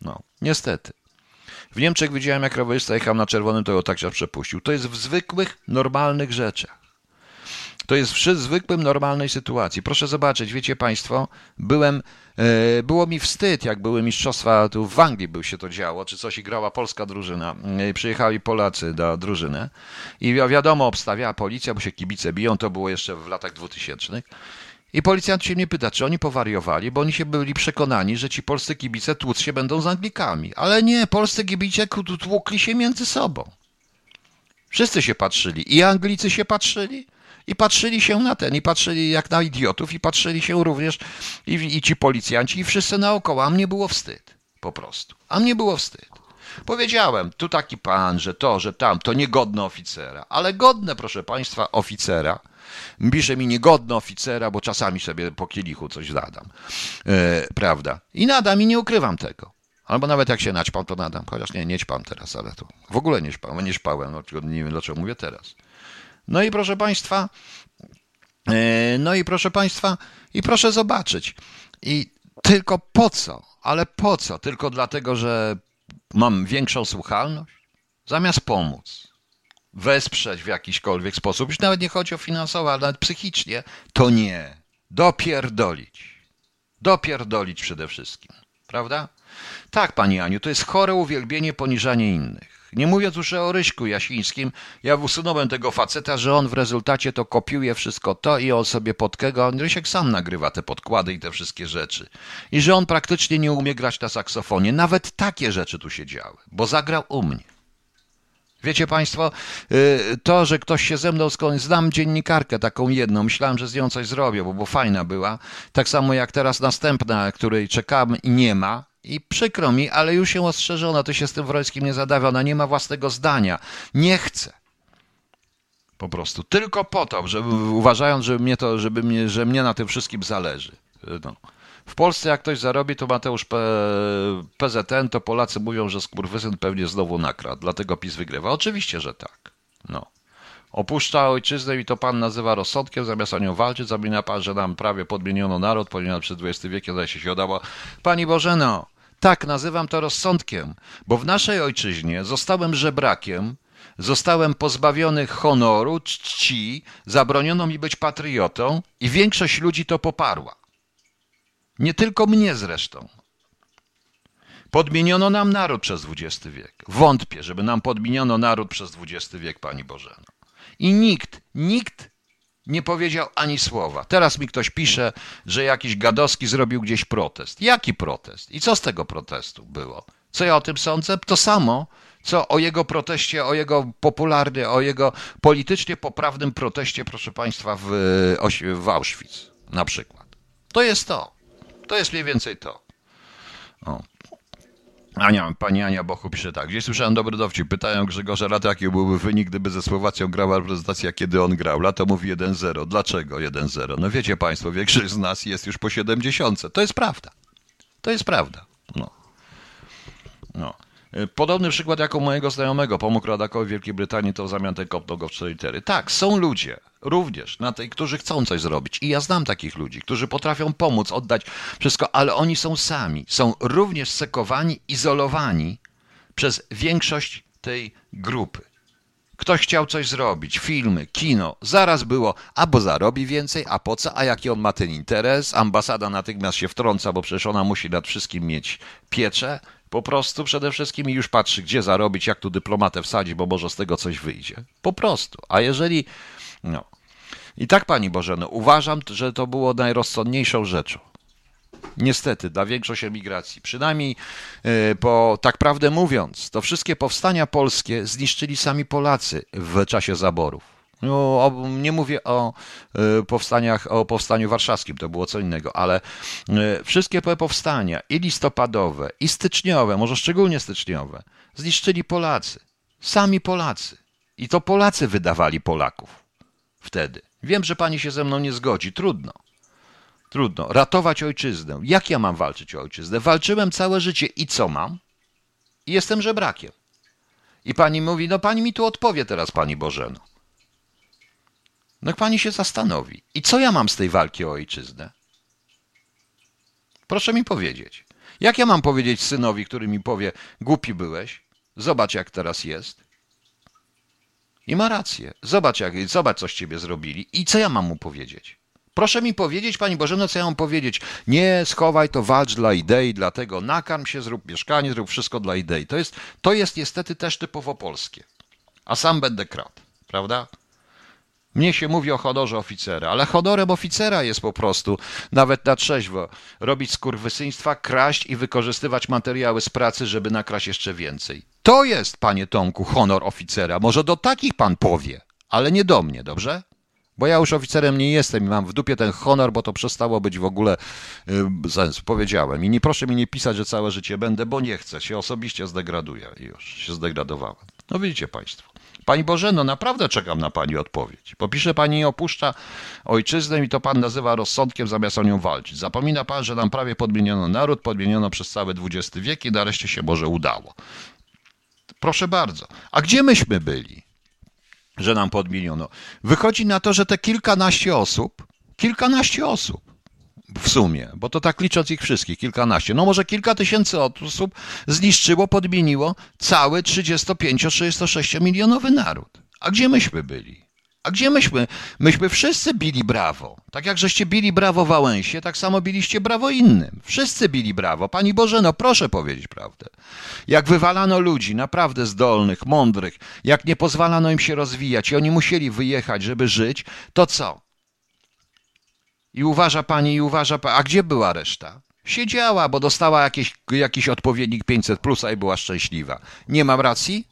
No, niestety. W Niemczech widziałem, jak rowerzysta jechał na czerwonym, to go tak się przepuścił. To jest w zwykłych, normalnych rzeczach. To jest w zwykłym, normalnej sytuacji. Proszę zobaczyć, wiecie Państwo, byłem, e, było mi wstyd, jak były mistrzostwa, tu w Anglii by się to działo, czy coś i grała polska drużyna. E, przyjechali Polacy do drużyny i wiadomo, obstawiała policja, bo się kibice biją, to było jeszcze w latach dwutysięcznych. I policjant się mnie pyta, czy oni powariowali, bo oni się byli przekonani, że ci polscy kibice tłuc się będą z Anglikami. Ale nie, polscy kibice tłukli się między sobą. Wszyscy się patrzyli. I Anglicy się patrzyli, i patrzyli się na ten, i patrzyli jak na idiotów, i patrzyli się również i, i ci policjanci, i wszyscy naokoło. A mnie było wstyd, po prostu. A mnie było wstyd. Powiedziałem, tu taki pan, że to, że tam, to niegodne oficera. Ale godne, proszę państwa, oficera. Pisze mi niegodne oficera, bo czasami sobie po kielichu coś nadam. E, prawda? I nadam i nie ukrywam tego. Albo nawet jak się naćpam, to nadam. Chociaż nie, nie ćpam teraz, ale to w ogóle nie ćpam, nie ćpałem. No, nie wiem, dlaczego mówię teraz. No i proszę Państwa, e, no i proszę Państwa, i proszę zobaczyć. I tylko po co? Ale po co? Tylko dlatego, że mam większą słuchalność? Zamiast pomóc, wesprzeć w jakiśkolwiek sposób, już nawet nie chodzi o finansowo, ale nawet psychicznie, to nie. Dopierdolić. Dopierdolić przede wszystkim. Prawda? Tak, Pani Aniu, to jest chore uwielbienie, poniżanie innych. Nie mówiąc już o Ryśku Jasińskim, ja usunąłem tego faceta, że on w rezultacie to kopiuje wszystko to i on sobie podkego, on Rysiek sam nagrywa te podkłady i te wszystkie rzeczy. I że on praktycznie nie umie grać na saksofonie. Nawet takie rzeczy tu się działy, bo zagrał u mnie. Wiecie Państwo, y, to, że ktoś się ze mną skądś, znam dziennikarkę taką jedną, myślałem, że z nią coś zrobię, bo, bo fajna była. Tak samo jak teraz następna, której czekam i nie ma, I przykro mi, ale już się ostrzeżono, to się z tym Wrońskim nie zadawia, ona nie ma własnego zdania. Nie chce. Po prostu. Tylko po to, żeby, uważając, że mnie, to, żeby mnie, że mnie na tym wszystkim zależy. No. W Polsce jak ktoś zarobi, to Mateusz P... PZN, to Polacy mówią, że skurwysyn pewnie znowu nakradł, dlatego PiS wygrywa. Oczywiście, że tak. No. Opuszcza ojczyznę i to pan nazywa rozsądkiem, zamiast o nią walczyć, zamina pan, że nam prawie podmieniono naród, ponieważ przez XX wiek zdaje się się udało. Pani Bożeno, tak, nazywam to rozsądkiem, bo w naszej ojczyźnie zostałem żebrakiem, zostałem pozbawiony honoru, czci, zabroniono mi być patriotą i większość ludzi to poparła. Nie tylko mnie zresztą. Podmieniono nam naród przez XX wiek. Wątpię, żeby nam podmieniono naród przez XX wiek, Pani Bożeno. I nikt, nikt nie powiedział ani słowa. Teraz mi ktoś pisze, że jakiś Gadowski zrobił gdzieś protest. Jaki protest? I co z tego protestu było? Co ja o tym sądzę? To samo, co o jego proteście, o jego popularnym, o jego politycznie poprawnym proteście, proszę Państwa, w, w Auschwitz na przykład. To jest to. To jest mniej więcej to. O. Ania, pani Ania Bochu pisze tak. Gdzieś słyszałem dobry dowcip. Pytają Grzegorza Lata, jaki byłby wynik, gdyby ze Słowacją grała reprezentacja, kiedy on grał. Lato mówi 1-0. Dlaczego 1-0? No wiecie państwo, większość z nas jest już po 70. To jest prawda. To jest prawda. No. No. Y, podobny przykład jako mojego znajomego pomógł Radakowi w Wielkiej Brytanii, to w zamian tej kopnął go w 4 litery. Tak, są ludzie, również na tej, którzy chcą coś zrobić. I ja znam takich ludzi, którzy potrafią pomóc, oddać wszystko, ale oni są sami. Są również sekowani, izolowani przez większość tej grupy. Ktoś chciał coś zrobić, filmy, kino, zaraz było, albo zarobi więcej, a po co, a jaki on ma ten interes, ambasada natychmiast się wtrąca, bo przecież ona musi nad wszystkim mieć pieczę, po prostu przede wszystkim już patrzy, gdzie zarobić, jak tu dyplomatę wsadzić, bo może z tego coś wyjdzie. Po prostu. A jeżeli. No. I tak, Pani Bożeno, uważam, że to było najrozsądniejszą rzeczą. Niestety, dla większości emigracji. Przynajmniej, yy, po tak prawdę mówiąc, to wszystkie powstania polskie zniszczyli sami Polacy w czasie zaborów. No, nie mówię o y, powstaniach, o powstaniu warszawskim, to było co innego, ale y, wszystkie powstania, i listopadowe, i styczniowe, może szczególnie styczniowe, zniszczyli Polacy. Sami Polacy. I to Polacy wydawali Polaków wtedy. Wiem, że pani się ze mną nie zgodzi. Trudno. Trudno. Ratować ojczyznę. Jak ja mam walczyć o ojczyznę? Walczyłem całe życie i co mam? I jestem żebrakiem. I pani mówi, no pani mi tu odpowie teraz, pani Bożeno. No pani się zastanowi. I co ja mam z tej walki o ojczyznę? Proszę mi powiedzieć. Jak ja mam powiedzieć synowi, który mi powie, głupi byłeś, zobacz jak teraz jest? I ma rację. Zobacz, jak, zobacz co z ciebie zrobili. I co ja mam mu powiedzieć? Proszę mi powiedzieć, Pani Bożeno, co ja mam powiedzieć? Nie, schowaj to, walcz dla idei, dlatego nakarm się, zrób mieszkanie, zrób wszystko dla idei. To jest, to jest niestety też typowo polskie. A sam będę krat, prawda? Mnie się mówi o honorze oficera, ale honorem oficera jest po prostu, nawet na trzeźwo, robić skurwysyństwa, kraść i wykorzystywać materiały z pracy, żeby nakraść jeszcze więcej. To jest, panie Tomku, honor oficera. Może do takich pan powie, ale nie do mnie, dobrze? Bo ja już oficerem nie jestem i mam w dupie ten honor, bo to przestało być w ogóle yy, sens. Powiedziałem. I nie proszę mi nie pisać, że całe życie będę, bo nie chcę. Się osobiście zdegraduję. Już się zdegradowałem. No widzicie państwo. Pani Bożeno, naprawdę czekam na Pani odpowiedź. Po pisze Pani opuszcza ojczyznę i to Pan nazywa rozsądkiem zamiast o nią walczyć. Zapomina Pan, że nam prawie podmieniono naród, podmieniono przez cały XX wiek i nareszcie się może udało. Proszę bardzo. A gdzie myśmy byli, że nam podmieniono? Wychodzi na to, że te kilkanaście osób, kilkanaście osób w sumie, bo to tak licząc ich wszystkich, kilkanaście, no może kilka tysięcy osób zniszczyło, podmieniło cały 35-36 milionowy naród. A gdzie myśmy byli? A gdzie myśmy? Myśmy wszyscy bili brawo. Tak jak żeście bili brawo Wałęsie, tak samo biliście brawo innym. Wszyscy bili brawo. Pani Boże, no proszę powiedzieć prawdę. Jak wywalano ludzi naprawdę zdolnych, mądrych, jak nie pozwalano im się rozwijać i oni musieli wyjechać, żeby żyć, to co? I uważa pani, i uważa pani, a gdzie była reszta? Siedziała, bo dostała jakieś, jakiś odpowiednik 500 plusa i była szczęśliwa. Nie mam racji?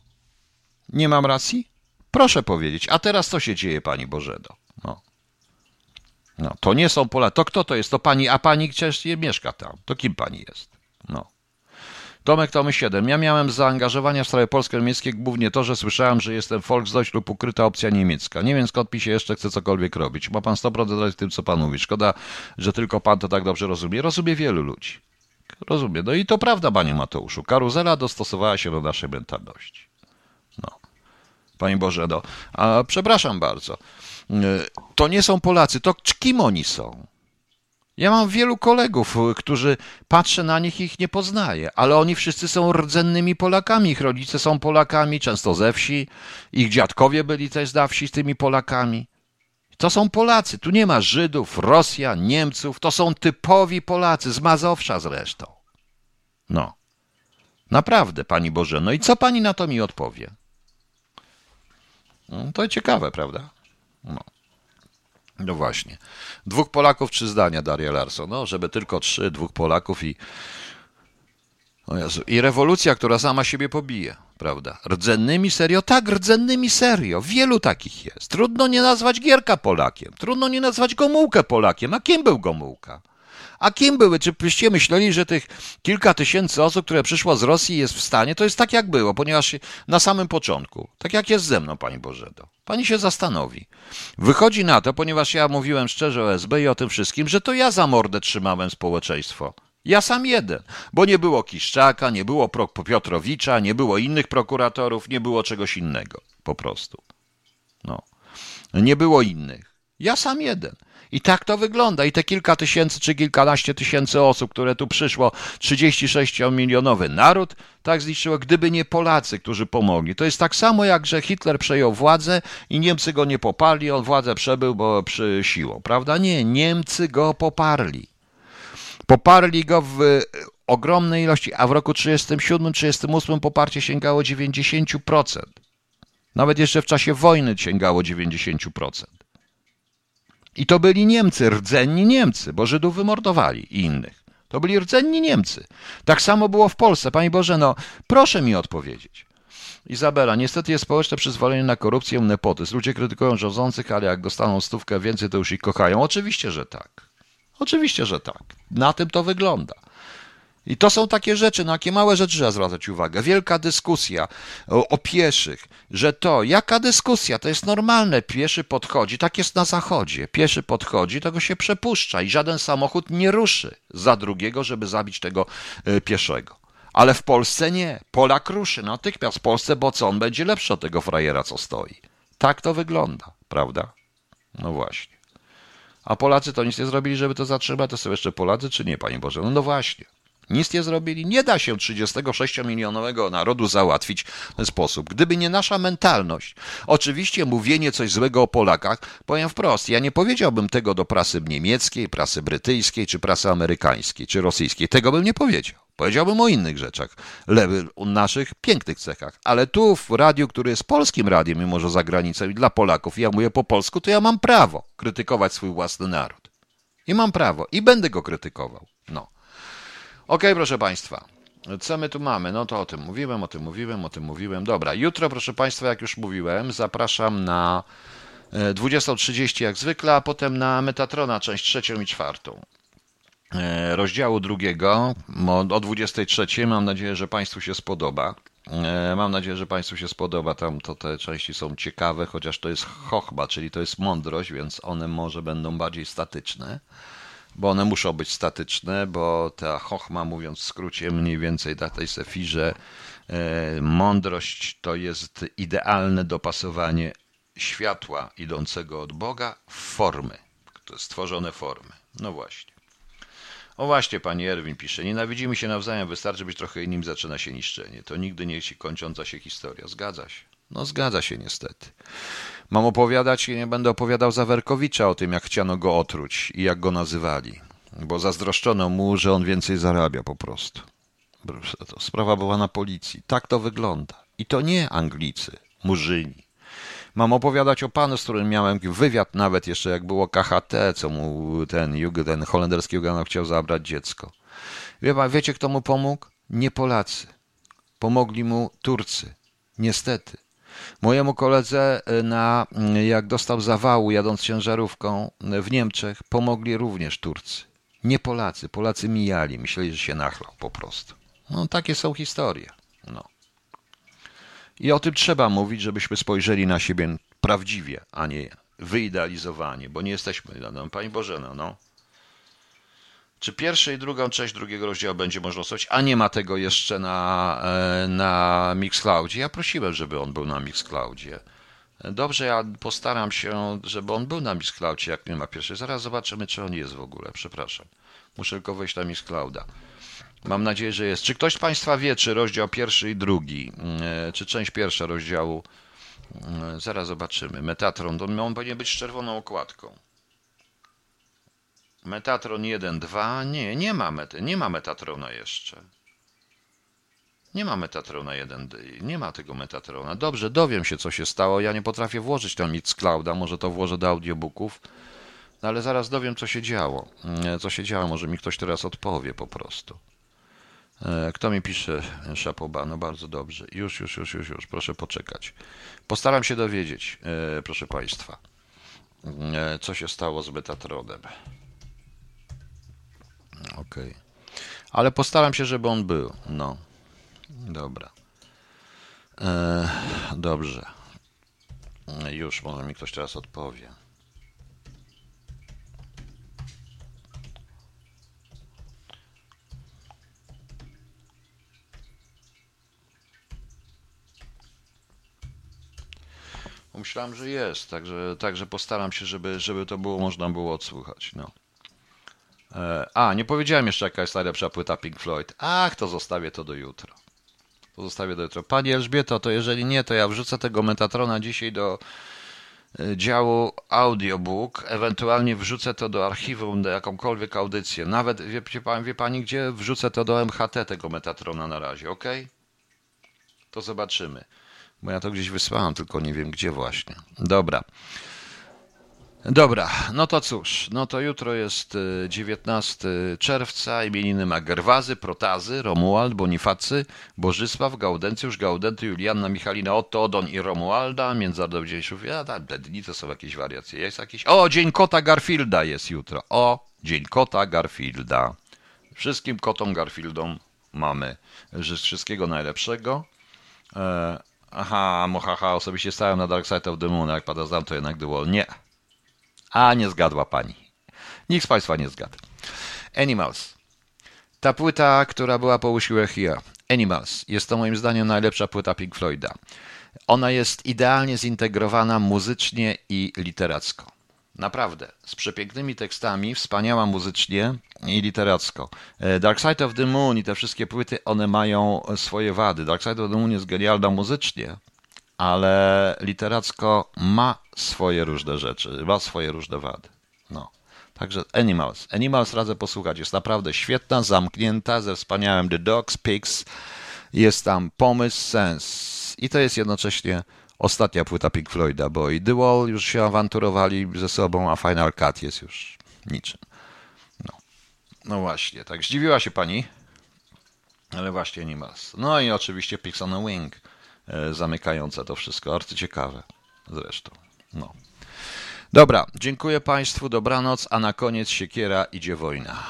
Nie mam racji? Proszę powiedzieć. A teraz co się dzieje, pani Bożedo? No. No, to nie są Polacy. To kto to jest? To pani, a pani przecież mieszka tam. To kim pani jest? No. Tomek Tomy 7. Ja miałem zaangażowania w sprawy polsko-niemieckie głównie to, że słyszałem, że jestem Volksdeutsch lub ukryta opcja niemiecka. Nie wiem skąd mi się jeszcze chce cokolwiek robić. Ma pan 100% w tym, co pan mówi. Szkoda, że tylko pan to tak dobrze rozumie. Rozumie wielu ludzi. Rozumie. No i to prawda, panie Mateuszu. Karuzela dostosowała się do naszej mentalności. No. Panie Boże, no. A, przepraszam bardzo. Y, to nie są Polacy. To kim oni są? Ja mam wielu kolegów, którzy patrzę na nich i ich nie poznaję, ale oni wszyscy są rdzennymi Polakami. Ich rodzice są Polakami, często ze wsi. Ich dziadkowie byli też z wsi z tymi Polakami. To są Polacy. Tu nie ma Żydów, Rosjan, Niemców. To są typowi Polacy, z Mazowsza zresztą. No. Naprawdę, Pani Boże. No i co Pani na to mi odpowie? No, to ciekawe, prawda? No. No właśnie. Dwóch Polaków, trzy zdania, Daria Larson. No, żeby tylko trzy, dwóch Polaków i. O Jezu. I rewolucja, która sama siebie pobije, prawda? Rdzennymi serio? Tak, rdzennymi serio. Wielu takich jest. Trudno nie nazwać Gierka Polakiem. Trudno nie nazwać Gomułkę Polakiem. A kim był Gomułka? A kim były? Czy byście myśleli, że tych kilka tysięcy osób, które przyszło z Rosji jest w stanie? To jest tak jak było, ponieważ na samym początku, tak jak jest ze mną, Pani Bożedo, Pani się zastanowi. Wychodzi na to, ponieważ ja mówiłem szczerze o SB i o tym wszystkim, że to ja za mordę trzymałem społeczeństwo. Ja sam jeden, bo nie było Kiszczaka, nie było Piotrowicza, nie było innych prokuratorów, nie było czegoś innego, po prostu. No. Nie było innych. Ja sam jeden. I tak to wygląda. I te kilka tysięcy czy kilkanaście tysięcy osób, które tu przyszło, 36-milionowy naród, tak zliczyło, gdyby nie Polacy, którzy pomogli. To jest tak samo, jak że Hitler przejął władzę i Niemcy go nie poparli, on władzę przebył bo przy siłą, prawda? Nie, Niemcy go poparli. Poparli go w ogromnej ilości, a w roku 37-38 poparcie sięgało 90%. Nawet jeszcze w czasie wojny sięgało 90%. I to byli Niemcy, rdzenni Niemcy, bo Żydów wymordowali i innych. To byli rdzenni Niemcy. Tak samo było w Polsce. Panie Boże, no proszę mi odpowiedzieć. Izabela, niestety jest społeczne przyzwolenie na korupcję, nepotyzm. Ludzie krytykują rządzących, ale jak dostaną stówkę więcej, to już ich kochają. Oczywiście, że tak. Oczywiście, że tak. Na tym to wygląda. I to są takie rzeczy, na jakie małe rzeczy trzeba zwracać uwagę. Wielka dyskusja o, o, pieszych, że to, jaka dyskusja, to jest normalne, pieszy podchodzi, tak jest na zachodzie, pieszy podchodzi, tego się przepuszcza i żaden samochód nie ruszy za drugiego, żeby zabić tego y, pieszego. Ale w Polsce nie. Polak ruszy natychmiast w Polsce, bo co, on będzie lepszy od tego frajera, co stoi. Tak to wygląda, prawda? No właśnie. A Polacy to nic nie zrobili, żeby to zatrzymać, to są jeszcze Polacy, czy nie, Panie Boże? No, no właśnie. Nic nie zrobili. Nie da się 36-milionowego narodu załatwić w ten sposób. Gdyby nie nasza mentalność, oczywiście mówienie coś złego o Polakach, powiem wprost, ja nie powiedziałbym tego do prasy niemieckiej, prasy brytyjskiej, czy prasy amerykańskiej, czy rosyjskiej. Tego bym nie powiedział. Powiedziałbym o innych rzeczach, o naszych pięknych cechach. Ale tu w radiu, który jest polskim radiem, mimo że za granicą i dla Polaków, ja mówię po polsku, to ja mam prawo krytykować swój własny naród. I mam prawo. I będę go krytykował. No. OK, proszę Państwa. Co my tu mamy? No to o tym mówiłem, o tym mówiłem, o tym mówiłem. Dobra, jutro, proszę Państwa, jak już mówiłem, zapraszam na 20.30 e, jak zwykle, a potem na Metatrona, część trzecią i czwartą. E, rozdziału drugiego o 23. Mam nadzieję, że Państwu się spodoba. E, mam nadzieję, że Państwu się spodoba. Tam to te części są ciekawe, chociaż to jest chochba, czyli to jest mądrość, więc one może będą bardziej statyczne bo one muszą być statyczne, bo ta chochma, mówiąc w skrócie, mniej więcej na tej sefirze, e, mądrość to jest idealne dopasowanie światła idącego od Boga w formy, stworzone formy. No właśnie. O właśnie, pani Erwin pisze, nienawidzimy się nawzajem, wystarczy być trochę innym, zaczyna się niszczenie. To nigdy nie jest kończąca się historia. Zgadza się. No zgadza się niestety. Mam opowiadać i nie będę opowiadał Zawerkowicza o tym, jak chciano go otruć i jak go nazywali, bo zazdroszczono mu, że on więcej zarabia po prostu. To sprawa była na policji. Tak to wygląda. I to nie Anglicy, Murzyni. Mam opowiadać o panu, z którym miałem wywiad nawet jeszcze jak było KHT, co mu ten, ten holenderski Jugendamt chciał zabrać dziecko. Wie pan, wiecie kto mu pomógł? Nie Polacy. Pomogli mu Turcy. Niestety. Mojemu koledze, e, na, mm, jak dostał zawału jadąc ciężarówką e, w Niemczech, pomogli również Turcy. Nie Polacy. Polacy mijali, myśleli, że się nachlał po prostu. No takie są historie. No. I o tym trzeba mówić, żebyśmy spojrzeli na siebie prawdziwie, a nie wyidealizowanie, bo nie jesteśmy, no, Pani Boże, no, no. Czy pierwszą i drugą część drugiego rozdziału będzie można słuchać, a nie ma tego jeszcze na, e, na Mixcloudzie? Ja prosiłem, żeby on był na Mixcloudzie. Dobrze, ja postaram się, żeby on był na Mixcloudzie, jak nie ma pierwszej. Zaraz zobaczymy, czy on jest w ogóle. Przepraszam. Muszę tylko wejść na Mixclouda. Mam nadzieję, że jest. Czy ktoś z Państwa wie, czy rozdział pierwszy i drugi, e, czy część pierwsza rozdziału, e, zaraz zobaczymy. Metatron, on powinien być z czerwoną okładką. Metatron 1, 2, nie, nie ma, mety, nie ma Metatrona jeszcze. Nie ma Metatrona 1, nie ma tego Metatrona. Dobrze, dowiem się, co się stało. Ja nie potrafię włożyć tam nic z clouda, może to włożę do audiobooków, no ale zaraz dowiem, co się działo. E, co się działo, może mi ktoś teraz odpowie po prostu. E, kto mi pisze Szapoba? No bardzo dobrze. Już, już, już, już, już. Proszę poczekać. Postaram się dowiedzieć, e, proszę Państwa, co się stało z Metatronem. Okej. Okay. Ale postaram się, żeby on był. No. Dobra. E, dobrze. Już, może mi ktoś teraz odpowie. Myślałem, że jest, także, także postaram się, żeby, żeby to było można było odsłuchać. No. E, a, nie powiedziałem jeszcze, jaka jest najlepsza płyta Pink Floyd. Ach, to zostawię to do jutra. To zostawię do jutra. Pani Elżbieto, to jeżeli nie, to ja wrzucę tego Metatrona dzisiaj do e, działu audiobook, ewentualnie wrzucę to do archiwum, do jakąkolwiek audycję. Nawet, wie, wie, pani, gdzie? Wrzucę to do MHT tego Metatrona na razie, ok? To zobaczymy. Bo ja to gdzieś wysłałem, tylko nie wiem gdzie właśnie. Dobra. Dobra, no to cóż, no to jutro jest 19 y, czerwca, imieniny ma Gerwazy, Protazy, Romuald, Bonifacy, Bożysław, Gaudencjusz, Gaudenty, Julianna, Michalina, Otto, Odon i Romualda, Międzynarodowych ja, te dni to są jakieś wariacje, jest jakiś, o, Dzień Kota Garfielda jest jutro, o, Dzień Kota Garfielda. Wszystkim kotom Garfieldom mamy wszystkiego najlepszego. E, aha, mohaha, osobiście stałem na Dark Side of the Moon, jak pada znam to jednak The Wall. Nie, a nie zgadła pani. Nikt z Państwa nie zgadł. Animals. Ta płyta, która była po usiłę Here. Animals. Jest to moim zdaniem najlepsza płyta Pink Floyda. Ona jest idealnie zintegrowana muzycznie i literacko. Naprawdę, z przepięknymi tekstami, wspaniała muzycznie i literacko. E, Dark Side of the Moon i te wszystkie płyty, one mają swoje wady. Dark Side of the Moon jest genialna muzycznie, ale literacko ma swoje różne rzeczy, ma swoje różne wady. No. Także Animals. Animals radzę posłuchać. Jest naprawdę świetna, zamknięta, ze wspaniałym The Dogs, Pigs. Jest tam pomysł, sens. I to jest jednocześnie ostatnia płyta Pink Floyda, bo i The Wall już się awanturowali ze sobą, a Final Cut jest już niczym. No, no właśnie, tak zdziwiła się pani, ale właśnie Animals. No i oczywiście Pigs on a Wing. E, zamykające to wszystko. Arcyciekawe zresztą. No. Dobra, dziękuję Państwu, dobranoc, a na koniec siekiera idzie wojna.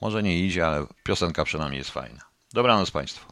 Może nie idzie, ale piosenka przynajmniej jest fajna. Dobranoc Państwu.